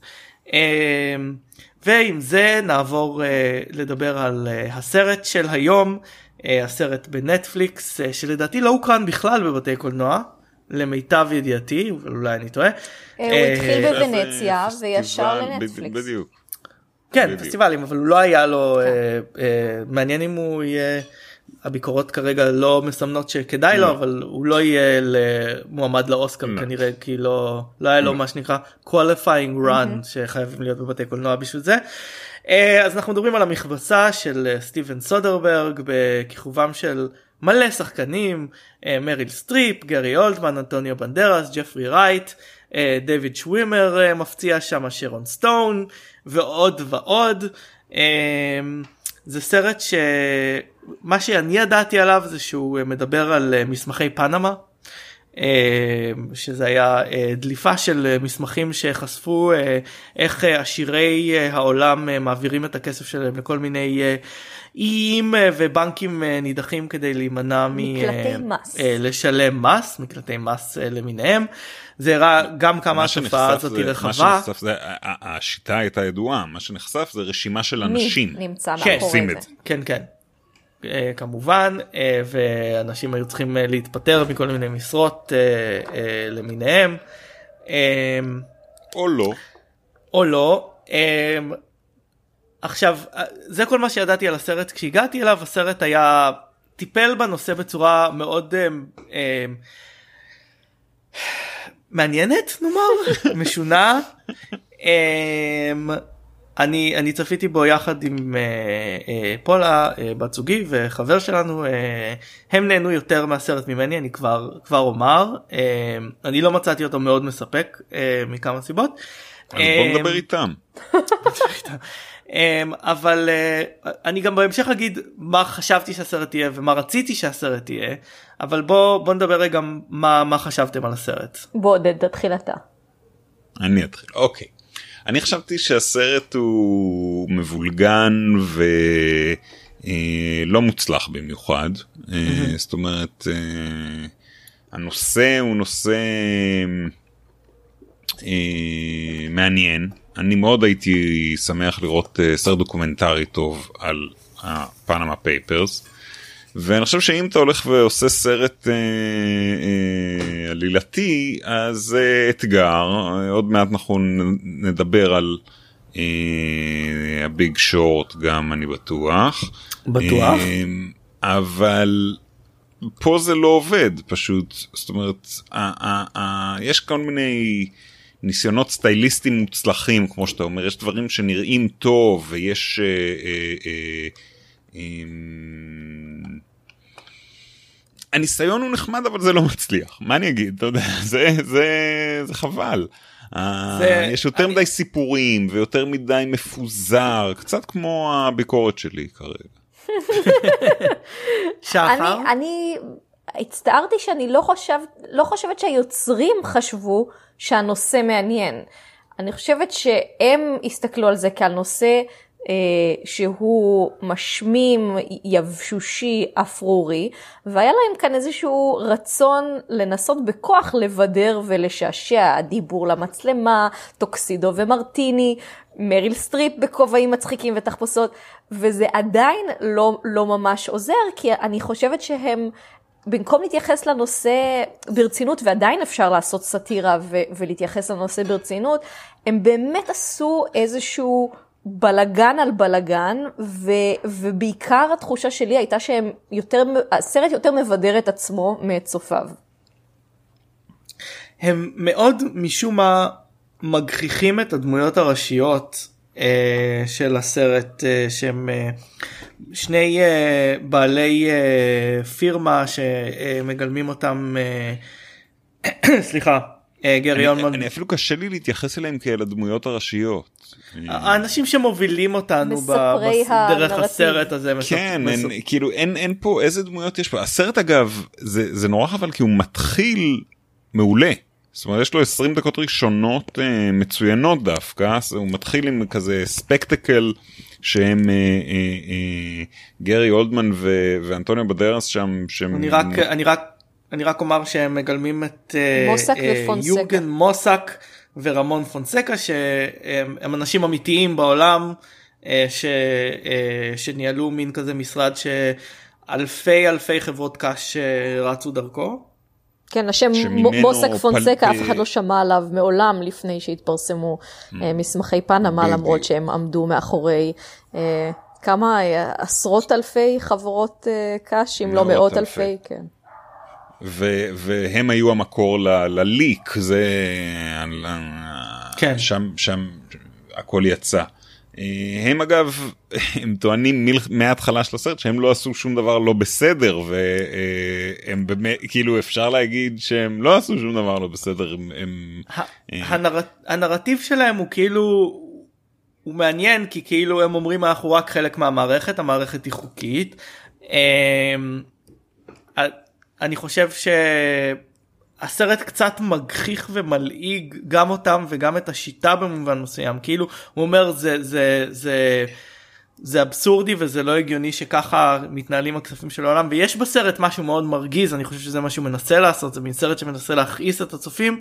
A: אמ, ועם זה נעבור אה, לדבר על אה, הסרט של היום, אה, הסרט בנטפליקס, שלדעתי לא הוקרן בכלל בבתי קולנוע. למיטב ידיעתי, אבל אולי אני טועה.
B: הוא התחיל בוונציה וישר לנטפליקס.
C: בדיוק.
A: כן, פסטיבלים, אבל הוא לא היה לו, כן. מעניין אם הוא יהיה הביקורות כרגע לא מסמנות שכדאי לו לא. אבל הוא לא יהיה מועמד לאוסקר לא. כנראה כי לא לא היה לו מה שנקרא qualifying run שחייבים להיות בבתי קולנוע בשביל זה. אה, אז אנחנו מדברים על המכבסה של אה, סטיבן סודרברג בכיכובם של מלא שחקנים אה, מריל סטריפ גרי אולדמן אנטוניו בנדרס ג'פרי רייט דויד שווימר מפציע שם שרון סטון ועוד ועוד. זה סרט שמה שאני ידעתי עליו זה שהוא מדבר על אה, מסמכי פנמה. אה, שזה היה אה, דליפה של מסמכים שחשפו איך עשירי העולם מעבירים את הכסף שלהם לכל מיני איים ובנקים נידחים כדי להימנע מלשלם מס, מקלטי מס למיניהם. זה הראה גם כמה התופעה הזאת היא רחבה. מה שנחשף
C: זה, השיטה הייתה ידועה, מה שנחשף זה רשימה של אנשים.
B: מי נמצא מאחורי
A: זה. כן, כן. אה, כמובן אה, ואנשים היו צריכים אה, להתפטר מכל מיני משרות למיניהם.
C: או לא.
A: או לא. עכשיו זה כל מה שידעתי על הסרט כשהגעתי אליו הסרט היה טיפל בנושא בצורה מאוד מעניינת נאמר משונה. אני אני צפיתי בו יחד עם uh, uh, פולה uh, בת זוגי וחבר שלנו uh, הם נהנו יותר מהסרט ממני אני כבר כבר אומר uh, אני לא מצאתי אותו מאוד מספק uh, מכמה סיבות.
C: אז בוא נדבר איתם.
A: אמ, אבל uh, אני גם בהמשך אגיד מה חשבתי שהסרט יהיה ומה רציתי שהסרט יהיה אבל בוא בוא נדבר רגע מה מה חשבתם על הסרט.
B: בוא תתחיל אתה.
C: אני אתחיל אוקיי. אני חשבתי שהסרט הוא מבולגן ולא אה, מוצלח במיוחד אה, זאת אומרת הנושא הוא נושא מעניין. אני מאוד הייתי שמח לראות uh, סרט דוקומנטרי טוב על ה Panama Papers. ואני חושב שאם אתה הולך ועושה סרט אה, אה, עלילתי אז אה, אתגר עוד מעט אנחנו נדבר על אה, הביג אה, שורט גם אני בטוח.
A: בטוח.
C: אה, אבל פה זה לא עובד פשוט זאת אומרת אה, אה, אה, יש כל מיני ניסיונות סטייליסטים מוצלחים כמו שאתה אומר יש דברים שנראים טוב ויש. אה, אה, אה, הניסיון הוא נחמד אבל זה לא מצליח מה אני אגיד אתה יודע <laughs> זה זה זה חבל. זה... יש יותר אני... מדי סיפורים ויותר מדי מפוזר קצת כמו הביקורת שלי כרגע. <laughs>
B: שחר? אני, אני הצטערתי שאני לא, חושב, לא חושבת שהיוצרים חשבו שהנושא מעניין. אני חושבת שהם הסתכלו על זה כעל נושא אה, שהוא משמים, יבשושי, אפרורי, והיה להם כאן איזשהו רצון לנסות בכוח לבדר ולשעשע, דיבור למצלמה, טוקסידו ומרטיני, מריל סטריפ בכובעים מצחיקים ותחפושות, וזה עדיין לא, לא ממש עוזר, כי אני חושבת שהם... במקום להתייחס לנושא ברצינות, ועדיין אפשר לעשות סאטירה ולהתייחס לנושא ברצינות, הם באמת עשו איזשהו בלגן על בלגן, ו, ובעיקר התחושה שלי הייתה שהם יותר, הסרט יותר מבדר את עצמו מאת צופיו.
A: הם מאוד משום מה מגחיכים את הדמויות הראשיות אה, של הסרט אה, שהם אה, שני אה, בעלי אה, פירמה שמגלמים אותם אה, <clears throat> סליחה אה, גרי אולמן.
C: אני אפילו קשה לי להתייחס אליהם כאל הדמויות הראשיות.
A: האנשים שמובילים אותנו דרך הסרט הזה.
C: כן, כאילו אין פה איזה דמויות יש פה. הסרט אגב זה נורא חבל כי הוא מתחיל מעולה. זאת אומרת יש לו 20 דקות ראשונות אה, מצוינות דווקא הוא מתחיל עם כזה ספקטקל שהם אה, אה, גרי אולדמן ואנטוניו בדרס שם שהם
A: אני רק אני רק אני רק אומר שהם מגלמים את מוסק ופונסקה. יוגן מוסק ורמון פונסקה שהם אנשים אמיתיים בעולם ש, שניהלו מין כזה משרד שאלפי אלפי חברות קש רצו דרכו.
B: כן, השם מוסק פונסקה, אף אחד לא שמע עליו מעולם לפני שהתפרסמו mm. מסמכי פנמה, למרות שהם עמדו מאחורי כמה עשרות אלפי חברות קש, אם לא מאות אלפי, כן.
C: ו- והם היו המקור ל- לליק זה כן. שם שם הכל יצא. הם אגב <laughs> הם טוענים מההתחלה של הסרט שהם לא עשו שום דבר לא בסדר והם באמת כאילו אפשר להגיד שהם לא עשו שום דבר לא בסדר הם, הם
A: הנר... הנרטיב שלהם הוא כאילו הוא מעניין כי כאילו הם אומרים אנחנו רק חלק מהמערכת המערכת היא חוקית. אני חושב שהסרט קצת מגחיך ומלעיג גם אותם וגם את השיטה במובן מסוים כאילו הוא אומר זה זה זה זה אבסורדי וזה לא הגיוני שככה מתנהלים הכספים של העולם ויש בסרט משהו מאוד מרגיז אני חושב שזה מה שהוא מנסה לעשות זה מין סרט שמנסה להכעיס את הצופים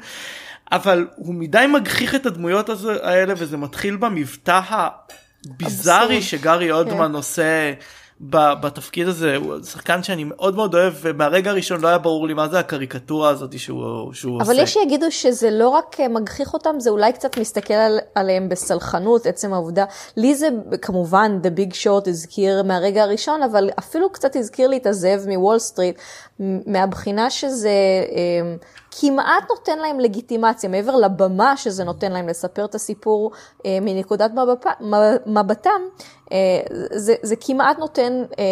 A: אבל הוא מדי מגחיך את הדמויות האלה וזה מתחיל במבטא הביזארי שגארי אודמן כן. עושה. בתפקיד הזה הוא שחקן שאני מאוד מאוד אוהב ומהרגע הראשון לא היה ברור לי מה זה הקריקטורה הזאת שהוא, שהוא
B: אבל עושה. אבל יש שיגידו שזה לא רק אה, מגחיך אותם זה אולי קצת מסתכל על, עליהם בסלחנות עצם העובדה לי זה כמובן The Big Short הזכיר מהרגע הראשון אבל אפילו קצת הזכיר לי את הזאב מוול סטריט מהבחינה שזה. אה, כמעט נותן להם לגיטימציה, מעבר לבמה שזה נותן להם לספר את הסיפור אה, מנקודת מבטם, אה, זה, זה כמעט נותן אה,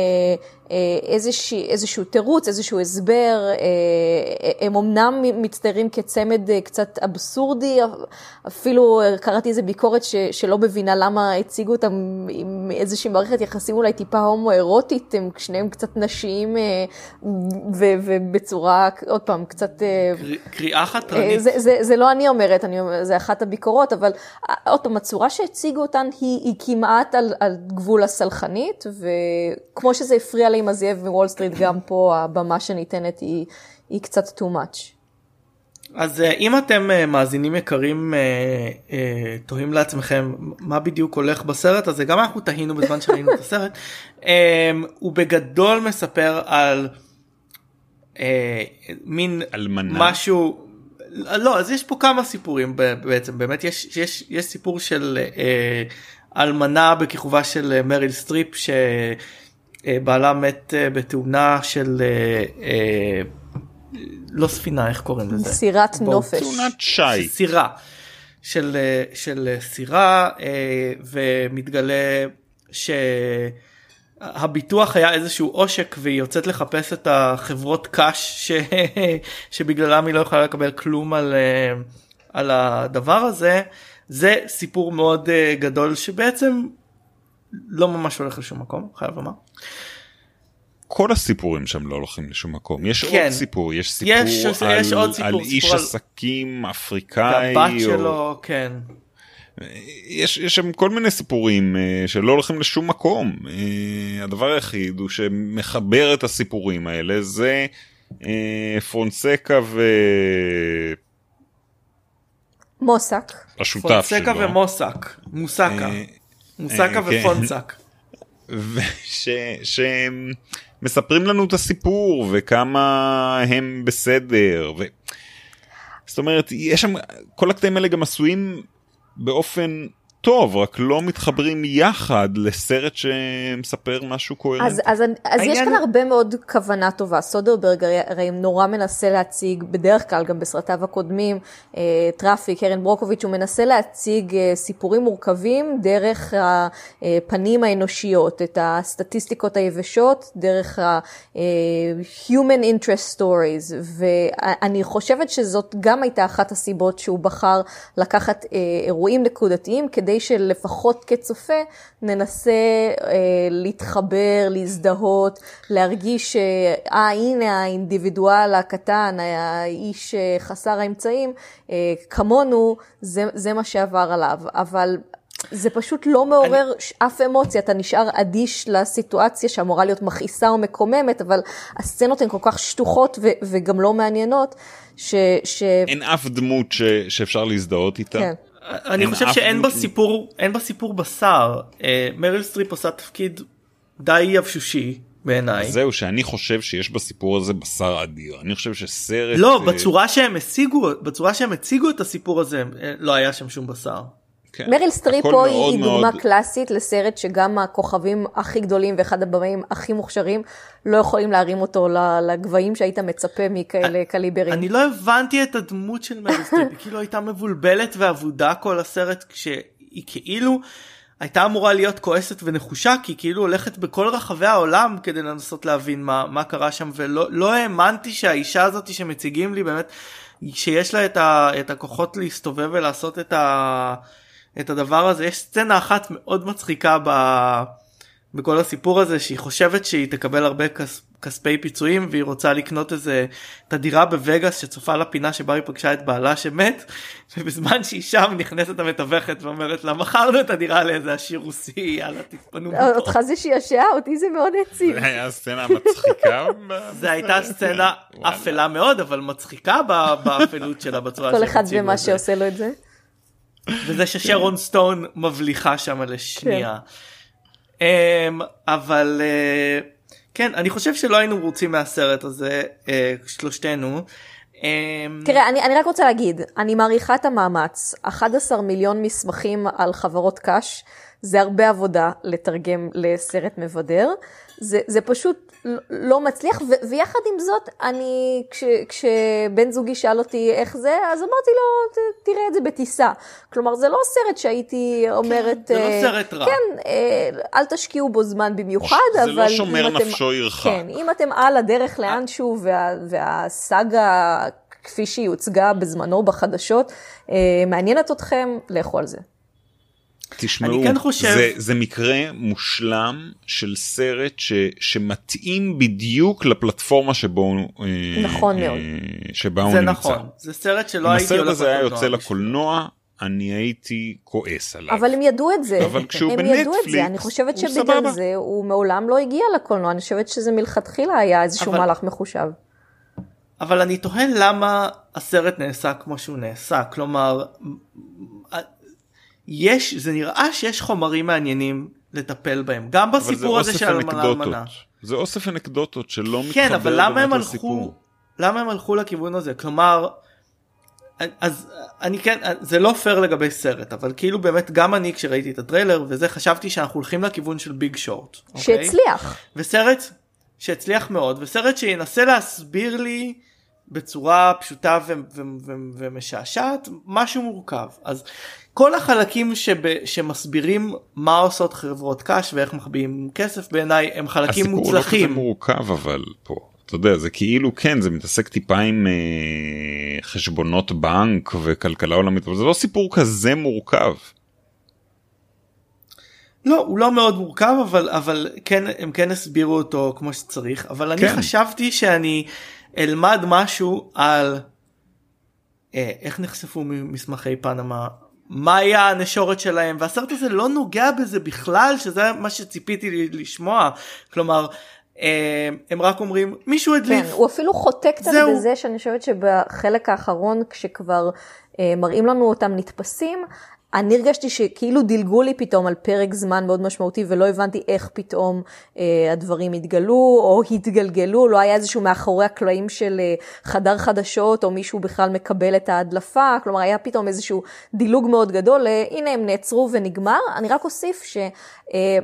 B: אה, איזשה, איזשהו תירוץ, איזשהו הסבר, אה, הם אמנם מצטיירים כצמד אה, קצת אבסורדי, אפילו קראתי איזה ביקורת ש, שלא מבינה למה הציגו אותם עם איזושהי מערכת יחסים אולי טיפה הומואירוטית, הם שניהם קצת נשיים ו, ובצורה, עוד פעם, קצת...
A: קריאה חתרנית.
B: זה, זה, זה לא אני אומרת, אני, זה אחת הביקורות, אבל עוד פעם, הצורה שהציגו אותן היא, היא כמעט על, על גבול הסלחנית, וכמו שזה הפריע לי עם הזאב מוול סטריט, גם פה הבמה שניתנת היא, היא קצת too much.
A: אז אה, אם אתם אה, מאזינים יקרים אה, תוהים לעצמכם מה בדיוק הולך בסרט הזה גם אנחנו תהינו בזמן שראינו את הסרט <laughs> הוא בגדול מספר על מין
C: אלמנה.
A: משהו לא אז יש פה כמה סיפורים בעצם באמת יש יש יש סיפור של אלמנה בכיכובה של מריל סטריפ שבעלה מת בתאונה של. לא ספינה איך קוראים לזה?
B: סירת נופש.
C: תאונת שיט.
A: סירה. של, של סירה אה, ומתגלה שהביטוח היה איזשהו עושק והיא יוצאת לחפש את החברות קש ש... <laughs> שבגללם היא לא יכולה לקבל כלום על, אה, על הדבר הזה זה סיפור מאוד אה, גדול שבעצם לא ממש הולך לשום מקום חייב לומר.
C: כל הסיפורים שם לא הולכים לשום מקום יש כן. עוד סיפור יש סיפור יש, על,
A: יש עוד סיפור,
C: על סיפור איש
A: על...
C: עסקים אפריקאי
A: הבת או... שלו כן.
C: יש, יש שם כל מיני סיפורים uh, שלא הולכים לשום מקום uh, הדבר היחיד הוא שמחבר את הסיפורים האלה זה uh, פרונסקה ו...
B: מוסק.
C: השותף
A: שלו. ומוסק מוסקה מוסקה כן. ופונסק.
C: וש... שהם מספרים לנו את הסיפור וכמה הם בסדר ו... זאת אומרת יש שם כל הקטעים האלה גם עשויים באופן טוב רק לא מתחברים יחד לסרט שמספר משהו קוהרנטי.
B: אז, אז, אז יש כאן הרבה מאוד כוונה טובה סודרברג הרי נורא מנסה להציג בדרך כלל גם בסרטיו הקודמים אה, טראפיק ארין ברוקוביץ' הוא מנסה להציג אה, סיפורים מורכבים דרך הפנים האנושיות את הסטטיסטיקות היבשות דרך ה-human אה, interest stories ואני חושבת שזאת גם הייתה אחת הסיבות שהוא בחר לקחת אירועים נקודתיים כדי כדי שלפחות כצופה ננסה אה, להתחבר, להזדהות, להרגיש שאה הנה האינדיבידואל הקטן, האיש אה, חסר האמצעים, אה, כמונו, זה, זה מה שעבר עליו. אבל זה פשוט לא מעורר אני... אף אמוציה, אתה נשאר אדיש לסיטואציה שאמורה להיות מכעיסה או מקוממת, אבל הסצנות הן כל כך שטוחות ו- וגם לא מעניינות, ש... ש...
C: אין אף דמות ש... שאפשר להזדהות איתה. כן.
A: אני חושב שאין בסיפור אין בסיפור בשר. אה, מריל סטריפ עושה תפקיד די יבשושי בעיניי.
C: זהו שאני חושב שיש בסיפור הזה בשר אדיר. אני חושב שסרט
A: לא אה, בצורה שהם הציגו בצורה שהם הציגו את הסיפור הזה אה, לא היה שם שום בשר.
B: כן. מריל סטריפ פה היא דוגמה מאוד... קלאסית לסרט שגם הכוכבים הכי גדולים ואחד הבמאים הכי מוכשרים לא יכולים להרים אותו לגבהים שהיית מצפה מכאלה קליברים.
A: אני לא הבנתי את הדמות של מריל סטריפ, היא כאילו הייתה מבולבלת ואבודה כל הסרט כשהיא כאילו הייתה אמורה להיות כועסת ונחושה כי כאילו הולכת בכל רחבי העולם כדי לנסות להבין מה, מה קרה שם ולא לא האמנתי שהאישה הזאת שמציגים לי באמת שיש לה את, ה, את הכוחות להסתובב ולעשות את ה... את הדבר הזה יש סצנה אחת מאוד מצחיקה ב... בכל הסיפור הזה שהיא חושבת שהיא תקבל הרבה כס... כספי פיצויים והיא רוצה לקנות איזה את הדירה בווגאס שצופה לפינה שבה היא פגשה את בעלה שמת <laughs> ובזמן שהיא שם נכנסת המתווכת ואומרת לה מכרנו את הדירה לאיזה עשיר רוסי יאללה תתפנו
B: מפה. אותך זה שישע אותי זה מאוד העציב.
C: זה היה סצנה מצחיקה. <laughs>
A: זה הייתה סצנה אפלה מאוד אבל מצחיקה באפלות שלה בצורה
B: כל אחד ומה שעושה לו את זה.
A: וזה ששרון סטון מבליחה שם לשנייה. כן. Um, אבל uh, כן אני חושב שלא היינו רוצים מהסרט הזה uh, שלושתנו. Um,
B: תראה אני, אני רק רוצה להגיד אני מעריכה את המאמץ 11 מיליון מסמכים על חברות קש זה הרבה עבודה לתרגם לסרט מבדר זה, זה פשוט לא מצליח, ו- ויחד עם זאת, אני, כש, כשבן זוגי שאל אותי איך זה, אז אמרתי לו, תראה את זה בטיסה. כלומר, זה לא סרט שהייתי אומרת...
A: כן, זה לא אה, סרט רע.
B: כן, אה, אל תשקיעו בו זמן במיוחד,
C: זה
B: אבל...
C: זה לא שומר נפשו ירחק.
B: כן, אם אתם על הדרך לאנשהו, וה, והסאגה, כפי שהיא הוצגה בזמנו בחדשות, אה, מעניינת אתכם, לכו על זה.
C: תשמעו, כן חושב... זה, זה מקרה מושלם של סרט ש, שמתאים בדיוק לפלטפורמה שבו
B: נכון אה, מאוד.
C: שבה הוא נמצא.
A: נכון, זה סרט שלא הייתי
C: הולך לקולנוע. אם הסרט הזה היה יוצא לקולנוע, אני הייתי כועס עליו.
B: אבל הם ידעו את זה.
C: אבל כשהוא הם בנטפליקס, ידעו את זה.
B: אני חושבת שבגלל זה הוא מעולם לא הגיע לקולנוע, אני חושבת שזה מלכתחילה היה איזשהו אבל... מהלך מחושב.
A: אבל אני תוהה למה הסרט נעשה כמו שהוא נעשה כלומר יש זה נראה שיש חומרים מעניינים לטפל בהם גם בסיפור הזה של אלמנה
C: זה אוסף אנקדוטות שלא
A: כן,
C: מתחבר
A: אבל למה הם הלכו
C: לסיפור.
A: למה הם הלכו לכיוון הזה כלומר אז אני כן זה לא פייר לגבי סרט אבל כאילו באמת גם אני כשראיתי את הטריילר וזה חשבתי שאנחנו הולכים לכיוון של ביג שורט.
B: שהצליח.
A: וסרט שהצליח מאוד וסרט שינסה להסביר לי בצורה פשוטה ו- ו- ו- ומשעשעת משהו מורכב אז כל החלקים שב- שמסבירים מה עושות חברות קש ואיך מחביאים כסף בעיניי הם חלקים
C: הסיפור
A: מוצלחים.
C: לא כזה מורכב אבל פה אתה יודע זה כאילו כן זה מתעסק טיפה עם אה, חשבונות בנק וכלכלה עולמית אבל זה לא סיפור כזה מורכב.
A: לא הוא לא מאוד מורכב אבל אבל כן הם כן הסבירו אותו כמו שצריך אבל אני
C: כן.
A: חשבתי שאני אלמד משהו על אה, איך נחשפו מסמכי פנמה מה היה הנשורת שלהם והסרט הזה לא נוגע בזה בכלל שזה מה שציפיתי לשמוע כלומר אה, הם רק אומרים מישהו הדליף
B: כן, הוא אפילו חוטא קצת
A: זהו.
B: בזה שאני חושבת שבחלק האחרון כשכבר אה, מראים לנו אותם נתפסים, אני הרגשתי שכאילו דילגו לי פתאום על פרק זמן מאוד משמעותי ולא הבנתי איך פתאום אה, הדברים התגלו או התגלגלו, לא היה איזשהו מאחורי הקלעים של אה, חדר חדשות או מישהו בכלל מקבל את ההדלפה, כלומר היה פתאום איזשהו דילוג מאוד גדול, אה, הנה הם נעצרו ונגמר. אני רק אוסיף ש... אה,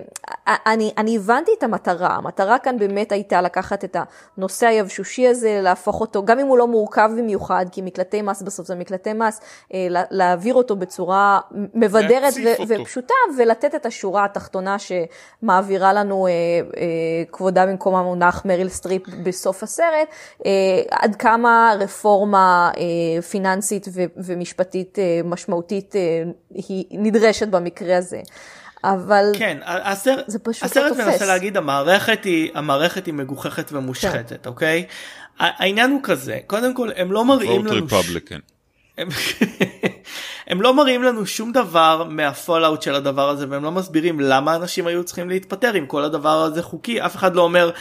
B: אני, אני הבנתי את המטרה, המטרה כאן באמת הייתה לקחת את הנושא היבשושי הזה, להפוך אותו, גם אם הוא לא מורכב במיוחד, כי מקלטי מס בסוף זה מקלטי מס, אה, לה- להעביר אותו בצורה מבדרת ו-
C: אותו.
B: ופשוטה, ולתת את השורה התחתונה שמעבירה לנו אה, אה, כבודה במקומה מונח מריל סטריפ בסוף הסרט, אה, עד כמה רפורמה אה, פיננסית ו- ומשפטית אה, משמעותית אה, היא נדרשת במקרה הזה. אבל
A: כן, הסרט,
B: זה פשוט לא
A: הסרט
B: תופס.
A: מנסה להגיד המערכת היא המערכת היא מגוחכת
B: כן.
A: ומושחתת, אוקיי? ה- העניין הוא כזה, קודם כל הם לא מראים לנו,
C: repercussions.
A: הם, <laughs> הם לא מראים לנו שום דבר מה fallout של הדבר הזה והם לא מסבירים למה אנשים היו צריכים להתפטר אם כל הדבר הזה חוקי, אף אחד לא אומר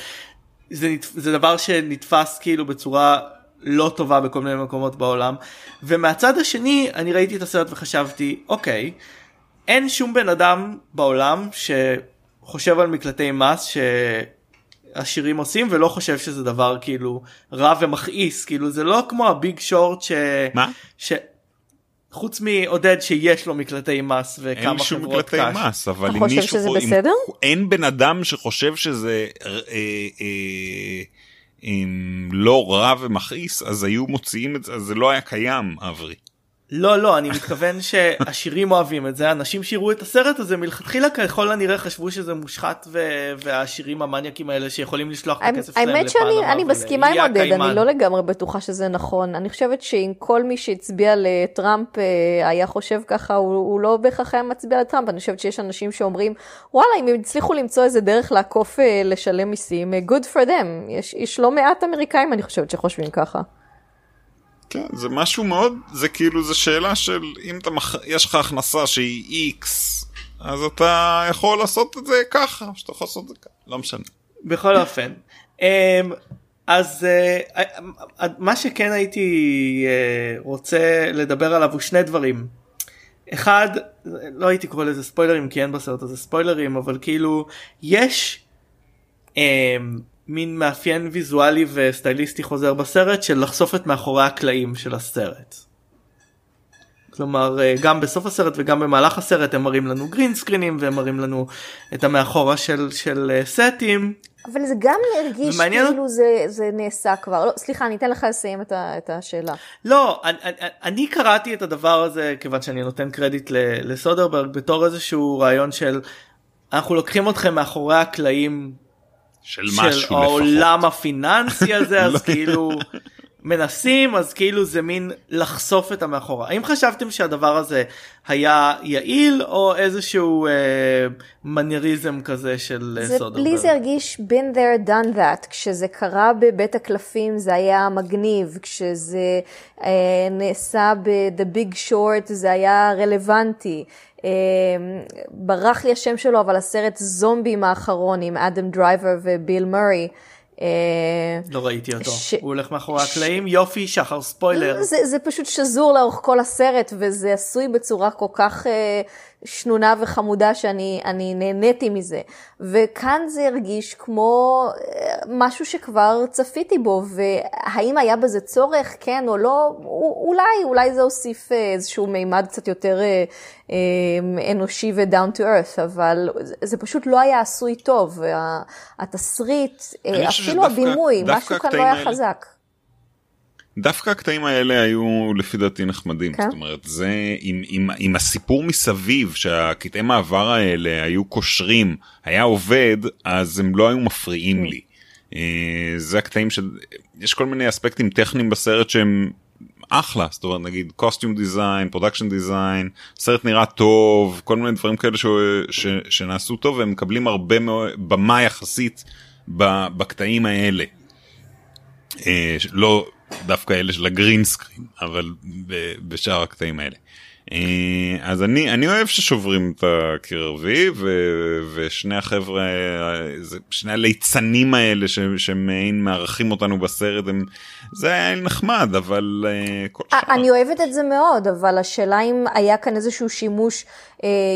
A: זה, זה דבר שנתפס כאילו בצורה לא טובה בכל מיני מקומות בעולם ומהצד השני אני ראיתי את הסרט וחשבתי אוקיי אין שום בן אדם בעולם שחושב על מקלטי מס שעשירים עושים ולא חושב שזה דבר כאילו רע ומכעיס כאילו זה לא כמו הביג שורט ש...
C: מה?
A: ש... חוץ מעודד שיש לו מקלטי מס וכמה
C: אין שום
A: חברות
C: מקלטי
A: קש.
C: מס אבל
B: אתה
C: אם
B: חושב
C: מישהו
B: שזה
C: חו- אם-
B: בסדר?
C: אין בן אדם שחושב שזה אה, אה, אם לא רע ומכעיס אז היו מוציאים את זה אז זה לא היה קיים אברי.
A: לא לא אני מתכוון שעשירים אוהבים את זה אנשים שיראו את הסרט הזה מלכתחילה ככל הנראה חשבו שזה מושחת ו... והעשירים המניאקים האלה שיכולים לשלוח את הכסף שלהם
B: האמת שאני אני מסכימה עם עודד. אני לא לגמרי בטוחה שזה נכון. אני חושבת שאם כל מי שהצביע לטראמפ אה, היה חושב ככה, הוא, הוא לא בהכרח היה מצביע לטראמפ. אני חושבת שיש אנשים שאומרים, וואלה, אם הם הצליחו למצוא איזה דרך לעקוף אה, לשלם מיסים, אה, good for them. יש, יש לא מעט אמריקאים, אני חושבת, שחושבים ככה.
C: כן זה משהו מאוד זה כאילו זה שאלה של אם אתה מח... יש לך הכנסה שהיא איקס אז אתה יכול לעשות את זה ככה שאתה יכול לעשות את זה ככה לא משנה.
A: בכל אופן אמ, אז אה, אה, מה שכן הייתי אה, רוצה לדבר עליו הוא שני דברים. אחד לא הייתי קורא לזה ספוילרים כי אין בסרט הזה ספוילרים אבל כאילו יש אמ, מין מאפיין ויזואלי וסטייליסטי חוזר בסרט של לחשוף את מאחורי הקלעים של הסרט. כלומר אה, גם בסוף הסרט וגם במהלך הסרט הם מראים לנו גרין סקרינים והם מראים לנו את המאחורה של, של אה, סטים
B: אבל זה גם הרגיש
A: ומעניין-
B: כאילו זה, זה נעשה כבר. לא, סליחה, אני אתן לך לסיים את, ה, את השאלה.
A: לא, אני, אני, אני קראתי את הדבר הזה כיוון שאני נותן קרדיט לסודרברג בתור איזשהו רעיון של אנחנו לוקחים אתכם מאחורי הקלעים
C: של
A: של
C: משהו לפחות.
A: העולם הפיננסי <laughs> הזה אז כאילו מנסים אז כאילו זה מין לחשוף את המאחורה האם חשבתם שהדבר הזה היה יעיל או איזשהו אה, מנייריזם כזה של אה,
B: זה,
A: סודרברג?
B: לי זה הרגיש been there done that, כשזה קרה בבית הקלפים זה היה מגניב, כשזה אה, נעשה ב-The Big Short זה היה רלוונטי. אה, ברח לי השם שלו, אבל הסרט זומבים האחרון עם אדם דרייבר וביל מורי,
A: לא ראיתי אותו, ש... הוא הולך מאחורי הקלעים, ש... יופי, שחר ספוילר.
B: זה, זה פשוט שזור לאורך כל הסרט, וזה עשוי בצורה כל כך אה, שנונה וחמודה שאני נהניתי מזה. וכאן זה הרגיש כמו אה, משהו שכבר צפיתי בו, והאם היה בזה צורך, כן או לא, אולי, אולי זה הוסיף אה, איזשהו מימד קצת יותר אה, אה, אנושי ו-down to earth, אבל זה פשוט לא היה עשוי טוב. התסריט, אה, אפילו הבימוי, משהו כאן לא היה חזק.
C: דווקא הקטעים האלה היו לפי דעתי נחמדים, כן? זאת אומרת זה עם, עם, עם הסיפור מסביב שהקטעי מעבר האלה היו קושרים היה עובד אז הם לא היו מפריעים לי. אה, זה הקטעים שיש כל מיני אספקטים טכניים בסרט שהם אחלה זאת אומרת נגיד costume design production design סרט נראה טוב כל מיני דברים כאלה ש, ש, שנעשו טוב והם מקבלים הרבה מאוד במה יחסית בקטעים האלה. אה, לא דווקא אלה של ה green screen אבל בשאר הקטעים האלה. אה, אז אני אני אוהב ששוברים את הקיר הרביעי ושני החבר'ה שני הליצנים האלה שמעין מארחים אותנו בסרט הם זה היה נחמד אבל אה, כל
B: שעה. אני אוהבת את זה מאוד אבל השאלה אם היה כאן איזשהו שימוש אה,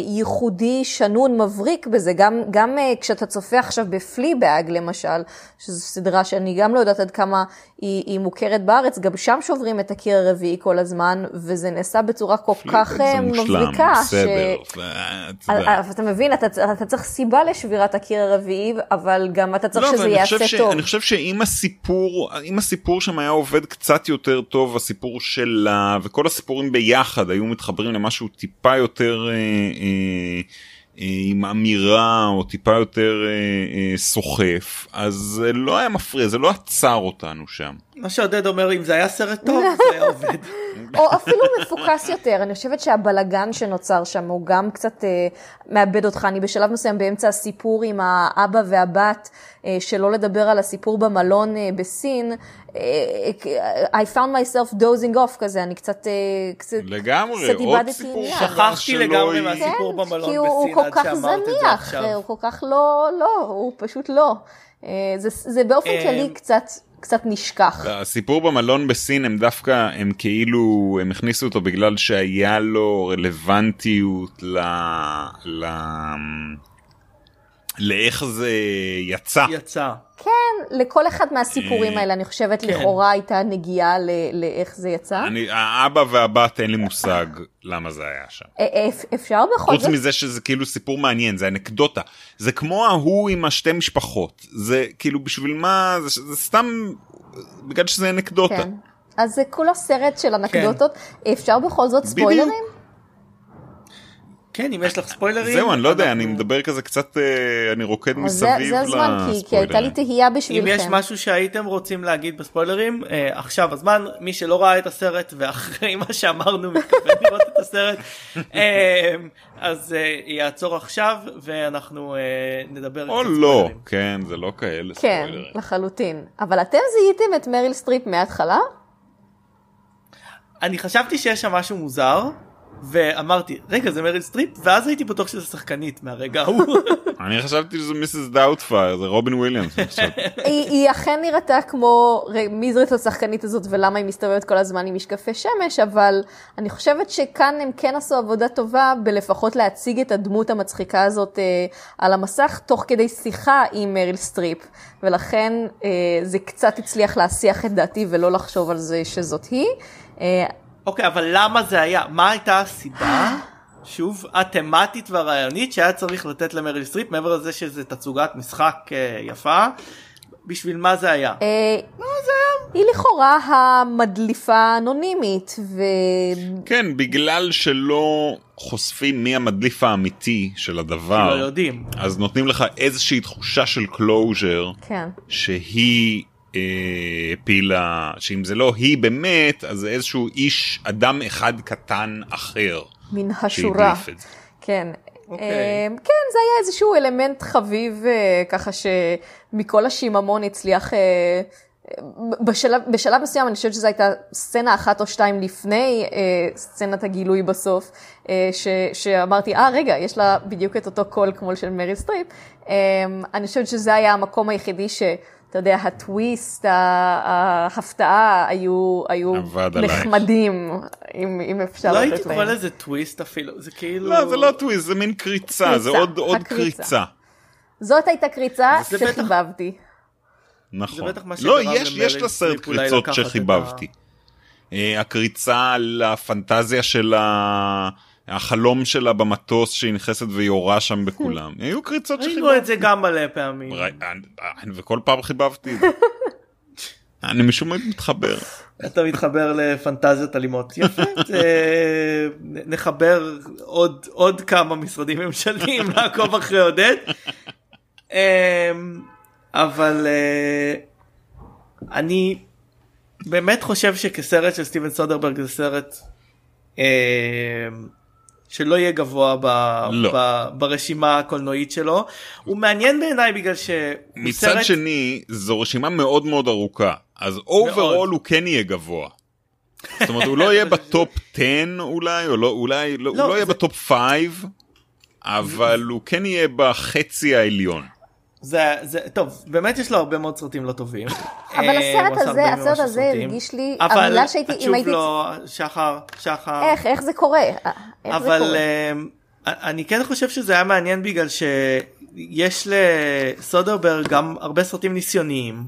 B: ייחודי שנון מבריק בזה גם גם כשאתה צופה עכשיו בפליבאג למשל שזו סדרה שאני גם לא יודעת עד כמה היא, היא מוכרת בארץ גם שם שוברים את הקיר הרביעי כל הזמן וזה נעשה בצורה כל כך. אה, מבריקה. בסדר. ש... אבל אתה מבין, אתה, אתה צריך סיבה לשבירת הקיר הרביעי, אבל גם אתה צריך לא, שזה יעשה ש... טוב.
C: אני חושב שאם הסיפור, אם הסיפור שם היה עובד קצת יותר טוב, הסיפור שלה וכל הסיפורים ביחד היו מתחברים למשהו טיפה יותר... אה, אה, אה, עם אמירה או טיפה יותר אה, אה, סוחף אז זה לא היה מפריע זה לא עצר אותנו שם.
A: מה שעודד אומר אם זה היה סרט טוב זה היה עובד. <laughs>
B: או אפילו מפוקס יותר אני חושבת שהבלגן שנוצר שם הוא גם קצת אה, מאבד אותך אני בשלב מסוים באמצע הסיפור עם האבא והבת אה, שלא לדבר על הסיפור במלון אה, בסין I found myself dozing off כזה, אני קצת, קצת,
C: לגמרי, קצת עוד סיפור
A: שכחתי לגמרי מהסיפור כן, במלון בסין
B: הוא כל כך זניח, הוא כל כך לא, לא, הוא פשוט לא. זה, זה באופן כללי קצת קצת נשכח.
C: הסיפור במלון בסין הם דווקא הם כאילו הם הכניסו אותו בגלל שהיה לו רלוונטיות ל... ל... לאיך זה יצא.
A: יצא.
B: כן, לכל אחד מהסיפורים האלה, אני חושבת, כן. לכאורה הייתה נגיעה לאיך זה יצא.
C: אני, האבא והבת, אין לי מושג למה זה היה שם.
B: אפשר בכל
C: זאת. חוץ מזה שזה כאילו סיפור מעניין, זה אנקדוטה. זה כמו ההוא עם השתי משפחות. זה כאילו בשביל מה, זה, זה סתם בגלל שזה אנקדוטה. כן.
B: אז זה כולו סרט של אנקדוטות. כן. אפשר בכל זאת ספוילרים? בדיוק.
A: כן, אם יש לך ספוילרים.
C: זהו, אני לא יודע, אני מדבר כזה קצת, אה, אני רוקד מסביב לספוילרים.
B: זה הזמן, כי הייתה לי תהייה בשבילכם.
A: אם יש משהו שהייתם רוצים להגיד בספוילרים, אה, עכשיו הזמן, מי שלא ראה את הסרט ואחרי מה שאמרנו <laughs> מתכוון לראות את הסרט, אה, אז יעצור עכשיו ואנחנו נדבר.
C: או לא, כן, זה לא כאלה
B: כן, ספוילרים. כן, לחלוטין. אבל אתם זיהיתם את מריל סטריפ מההתחלה?
A: אני חשבתי שיש שם משהו מוזר. ואמרתי רגע זה מריל סטריפ ואז הייתי בטוח שזה שחקנית מהרגע ההוא. <laughs>
C: אני חשבתי שזה Mrs. Doubtfire זה רובין וויליאמס. <laughs>
B: היא אכן נראתה כמו מי זאת השחקנית הזאת ולמה היא מסתובבת כל הזמן עם משקפי שמש אבל אני חושבת שכאן הם כן עשו עבודה טובה בלפחות להציג את הדמות המצחיקה הזאת אה, על המסך תוך כדי שיחה עם מריל סטריפ ולכן אה, זה קצת הצליח להסיח את דעתי ולא לחשוב על זה שזאת היא. אה,
A: אוקיי, אבל למה זה היה? מה הייתה הסיבה, שוב, התמטית והרעיונית שהיה צריך לתת למריל סטריפ, מעבר לזה שזה תצוגת משחק אה, יפה? בשביל מה זה היה?
B: אה, מה זה היה? היא לכאורה המדליפה האנונימית ו...
C: כן, בגלל שלא חושפים מי המדליף האמיתי של הדבר.
A: לא יודעים.
C: אז נותנים לך איזושהי תחושה של closure. כן. שהיא הפילה שאם זה לא היא באמת אז זה איזשהו איש אדם אחד קטן אחר.
B: מן השורה. כן. Okay. אוקיי. אמ, כן זה היה איזשהו אלמנט חביב אה, ככה שמכל השיממון הצליח אה, בשלב, בשלב מסוים אני חושבת שזו הייתה סצנה אחת או שתיים לפני אה, סצנת הגילוי בסוף, אה, ש, שאמרתי, אה רגע, יש לה בדיוק את אותו קול כמו של מריל סטריפ. אה, אני חושבת שזה היה המקום היחידי ש... אתה יודע, הטוויסט, ה- ההפתעה היו, היו. נחמדים, אם, אם אפשר
A: לא
B: לתת
A: הייתי קורא
B: להם.
A: לזה טוויסט אפילו זה כאילו
C: לא זה לא טוויסט זה מין קריצה זה
B: קריצה,
C: עוד עוד
B: הקריצה.
C: קריצה.
B: זאת הייתה קריצה
A: זה בטח-
B: שחיבבתי.
C: נכון.
A: בטח מה
C: לא, יש, יש לסרט קריצות שחיבבתי. אה, הקריצה על הפנטזיה של ה... החלום שלה במטוס שהיא נכנסת ויורה שם בכולם. <laughs> היו קריצות
A: ראינו
C: שחיבבתי.
A: את זה גם מלא פעמים
C: וכל פעם חיבבתי את זה. <laughs> אני משום מה מתחבר.
A: אתה מתחבר לפנטזיות אלימות יפה <laughs> נחבר עוד עוד כמה משרדים ממשלתיים לעקוב אחרי עודד אמ, אבל אה, אני באמת חושב שכסרט של סטיבן סודרברג זה סרט אמ, שלא יהיה גבוה ב,
C: לא.
A: ב, ברשימה הקולנועית שלו הוא מעניין בעיניי בגלל שהוא
C: מצד
A: סרט
C: שני זו רשימה מאוד מאוד ארוכה אז overall הוא כן יהיה גבוה. זאת אומרת הוא לא יהיה <laughs> בטופ 10 אולי או לא אולי לא, הוא
A: לא,
C: לא יהיה
A: זה-
C: בטופ 5 אבל הוא כן יהיה בחצי העליון.
A: זה, זה טוב באמת יש לו הרבה מאוד סרטים לא טובים.
B: אבל
A: אה,
B: הסרט הזה- הסרט הזה. הרגיש לי-
A: אבל
B: המילה שהייתי- אם
A: התשוב
B: הייתי-
A: לו שחר שחר
B: איך, איך זה קורה? אה, איך זה
A: אבל
B: קורה?
A: אה, אני כן חושב שזה היה מעניין בגלל שיש לסודרברג גם הרבה סרטים ניסיוניים.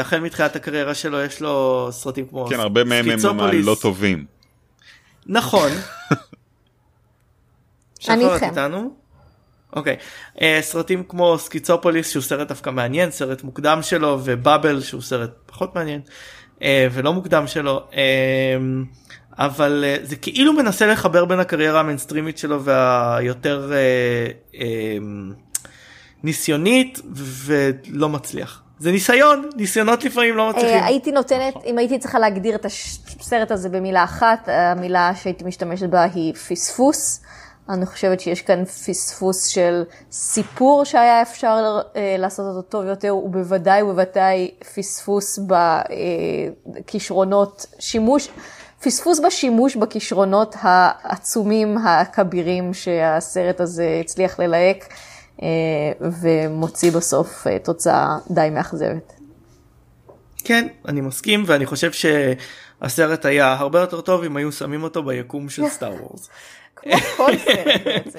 A: החל מתחילת הקריירה שלו יש לו סרטים כמו
C: כן הרבה מהם הם. לא טובים.
A: נכון.
B: אני
A: שחר, את
B: איתכם.
A: איתנו? אוקיי. אה, סרטים כמו סקיצופוליס שהוא סרט דווקא מעניין, סרט מוקדם שלו, ובאבל שהוא סרט פחות מעניין, אה, ולא מוקדם שלו. אה, אבל אה, זה כאילו מנסה לחבר בין הקריירה המיינסטרימית שלו והיותר אה, אה, ניסיונית ולא מצליח. זה ניסיון, ניסיונות לפעמים לא מצליחים.
B: אה, הייתי נותנת, אם הייתי צריכה להגדיר את הסרט הזה במילה אחת, המילה שהייתי משתמשת בה היא פספוס. אני חושבת שיש כאן פספוס של סיפור שהיה אפשר אה, לעשות אותו טוב יותר, ובוודאי ובוודאי פספוס בכישרונות שימוש, פספוס בשימוש בכישרונות העצומים הכבירים שהסרט הזה הצליח ללהק, אה, ומוציא בסוף אה, תוצאה די מאכזבת.
A: כן, אני מסכים ואני חושב שהסרט היה הרבה יותר טוב אם היו שמים אותו ביקום של סטאר וורס. <laughs>
B: כמו כל סרט בעצם.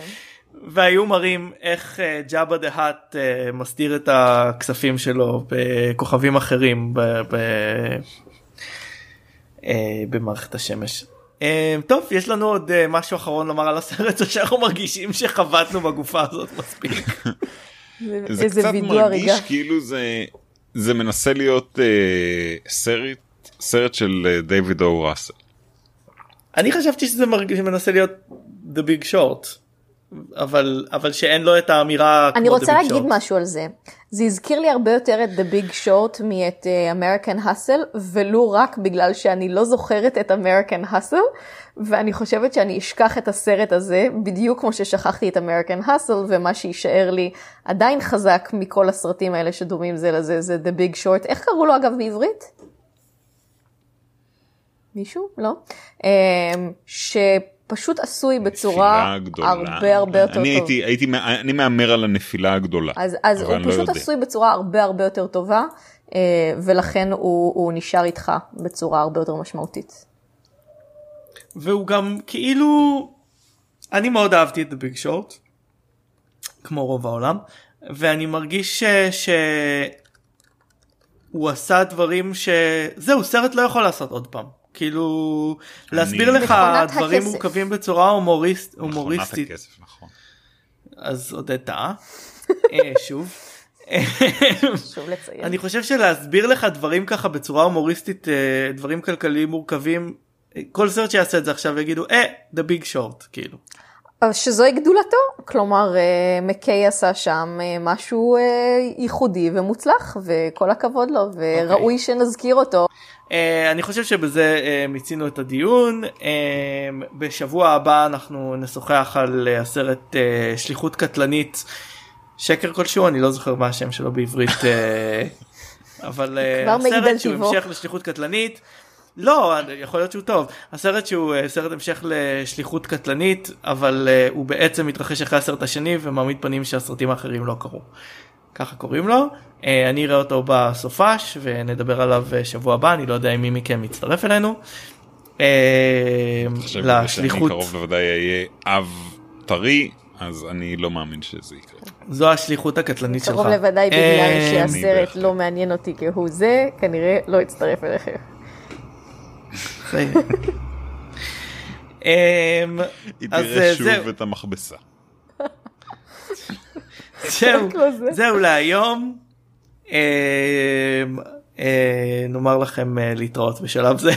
A: והיו מראים איך אה, ג'אבה דה האט אה, מסתיר את הכספים שלו בכוכבים אחרים ב- ב- אה, במערכת השמש. טוב יש לנו עוד משהו אחרון לומר על הסרט או שאנחנו מרגישים שחבטנו בגופה הזאת מספיק.
B: זה
C: קצת מרגיש
B: הריגה.
C: כאילו זה זה מנסה להיות אה, סרט סרט של דיוויד או ראסל.
A: אני חשבתי שזה מרגיש מנסה להיות The Big Short אבל אבל שאין לו את האמירה
B: אני
A: כמו The
B: רוצה
A: Big
B: להגיד
A: Short.
B: משהו על זה. זה הזכיר לי הרבה יותר את The Big Short מאת אה, American Hustle, ולו רק בגלל שאני לא זוכרת את American Hustle, ואני חושבת שאני אשכח את הסרט הזה, בדיוק כמו ששכחתי את American Hustle, ומה שיישאר לי עדיין חזק מכל הסרטים האלה שדומים זה לזה, זה The Big Short. איך קראו לו אגב בעברית? מישהו? לא? אה, שפשוט עשוי בצורה. הרבה הרבה יותר
C: אני
B: טוב.
C: הייתי הייתי אני מהמר על הנפילה הגדולה.
B: אז, אז הוא
C: לא
B: פשוט
C: יודע.
B: עשוי בצורה הרבה הרבה יותר טובה, אה, ולכן הוא, הוא נשאר איתך בצורה הרבה יותר משמעותית.
A: והוא גם כאילו אני מאוד אהבתי את Big Short כמו רוב העולם ואני מרגיש ש... ש... הוא עשה דברים שזהו סרט לא יכול לעשות עוד פעם כאילו להסביר לך דברים
B: הכסף.
A: מורכבים בצורה הומוריסט,
C: מכונת
A: הומוריסטית
C: הכסף, נכון.
A: אז עודד טעה <laughs> אה, שוב.
B: חשוב לציין.
A: אני חושב שלהסביר לך דברים ככה בצורה הומוריסטית אה, דברים כלכליים מורכבים כל סרט שיעשה את זה עכשיו יגידו אה the big short כאילו.
B: שזוהי גדולתו, כלומר אה, מקיי עשה שם אה, משהו אה, ייחודי ומוצלח, וכל הכבוד לו, וראוי שנזכיר אותו.
A: אה, אני חושב שבזה אה, מיצינו את הדיון אה, בשבוע הבא אנחנו נשוחח על הסרט אה, שליחות קטלנית שקר כלשהו אני לא זוכר מה השם שלו בעברית אה, <laughs> אבל
B: על
A: הסרט שהוא. המשך לשליחות קטלנית. לא יכול להיות שהוא טוב הסרט שהוא אה, סרט המשך לשליחות קטלנית אבל אה, הוא בעצם מתרחש אחרי הסרט השני ומעמיד פנים שהסרטים האחרים לא קרו. ככה קוראים לו. אה, אני אראה אותו בסופש ונדבר עליו שבוע הבא, אני לא יודע אם מי מכם יצטרף אלינו.
C: חושב שאני
A: לשליחות,
C: קרוב לוודאי אהיה אב טרי אז אני לא מאמין שזה יקרה.
A: זו השליחות הקטלנית שלך.
B: קרוב לוודאי בגלל
C: אני
B: שהסרט. לא מעניין אותי כהוא זה, כנראה לא אצטרף אליכם.
A: אמ,
C: היא
A: אז
C: תראה
A: אה,
C: שוב את המכבסה.
A: זהו, <laughs>
B: לא.
A: זהו להיום. אמ, אה, נאמר לכם אה, להתראות בשלב זה.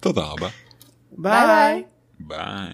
C: תודה רבה.
A: ביי.
C: ביי.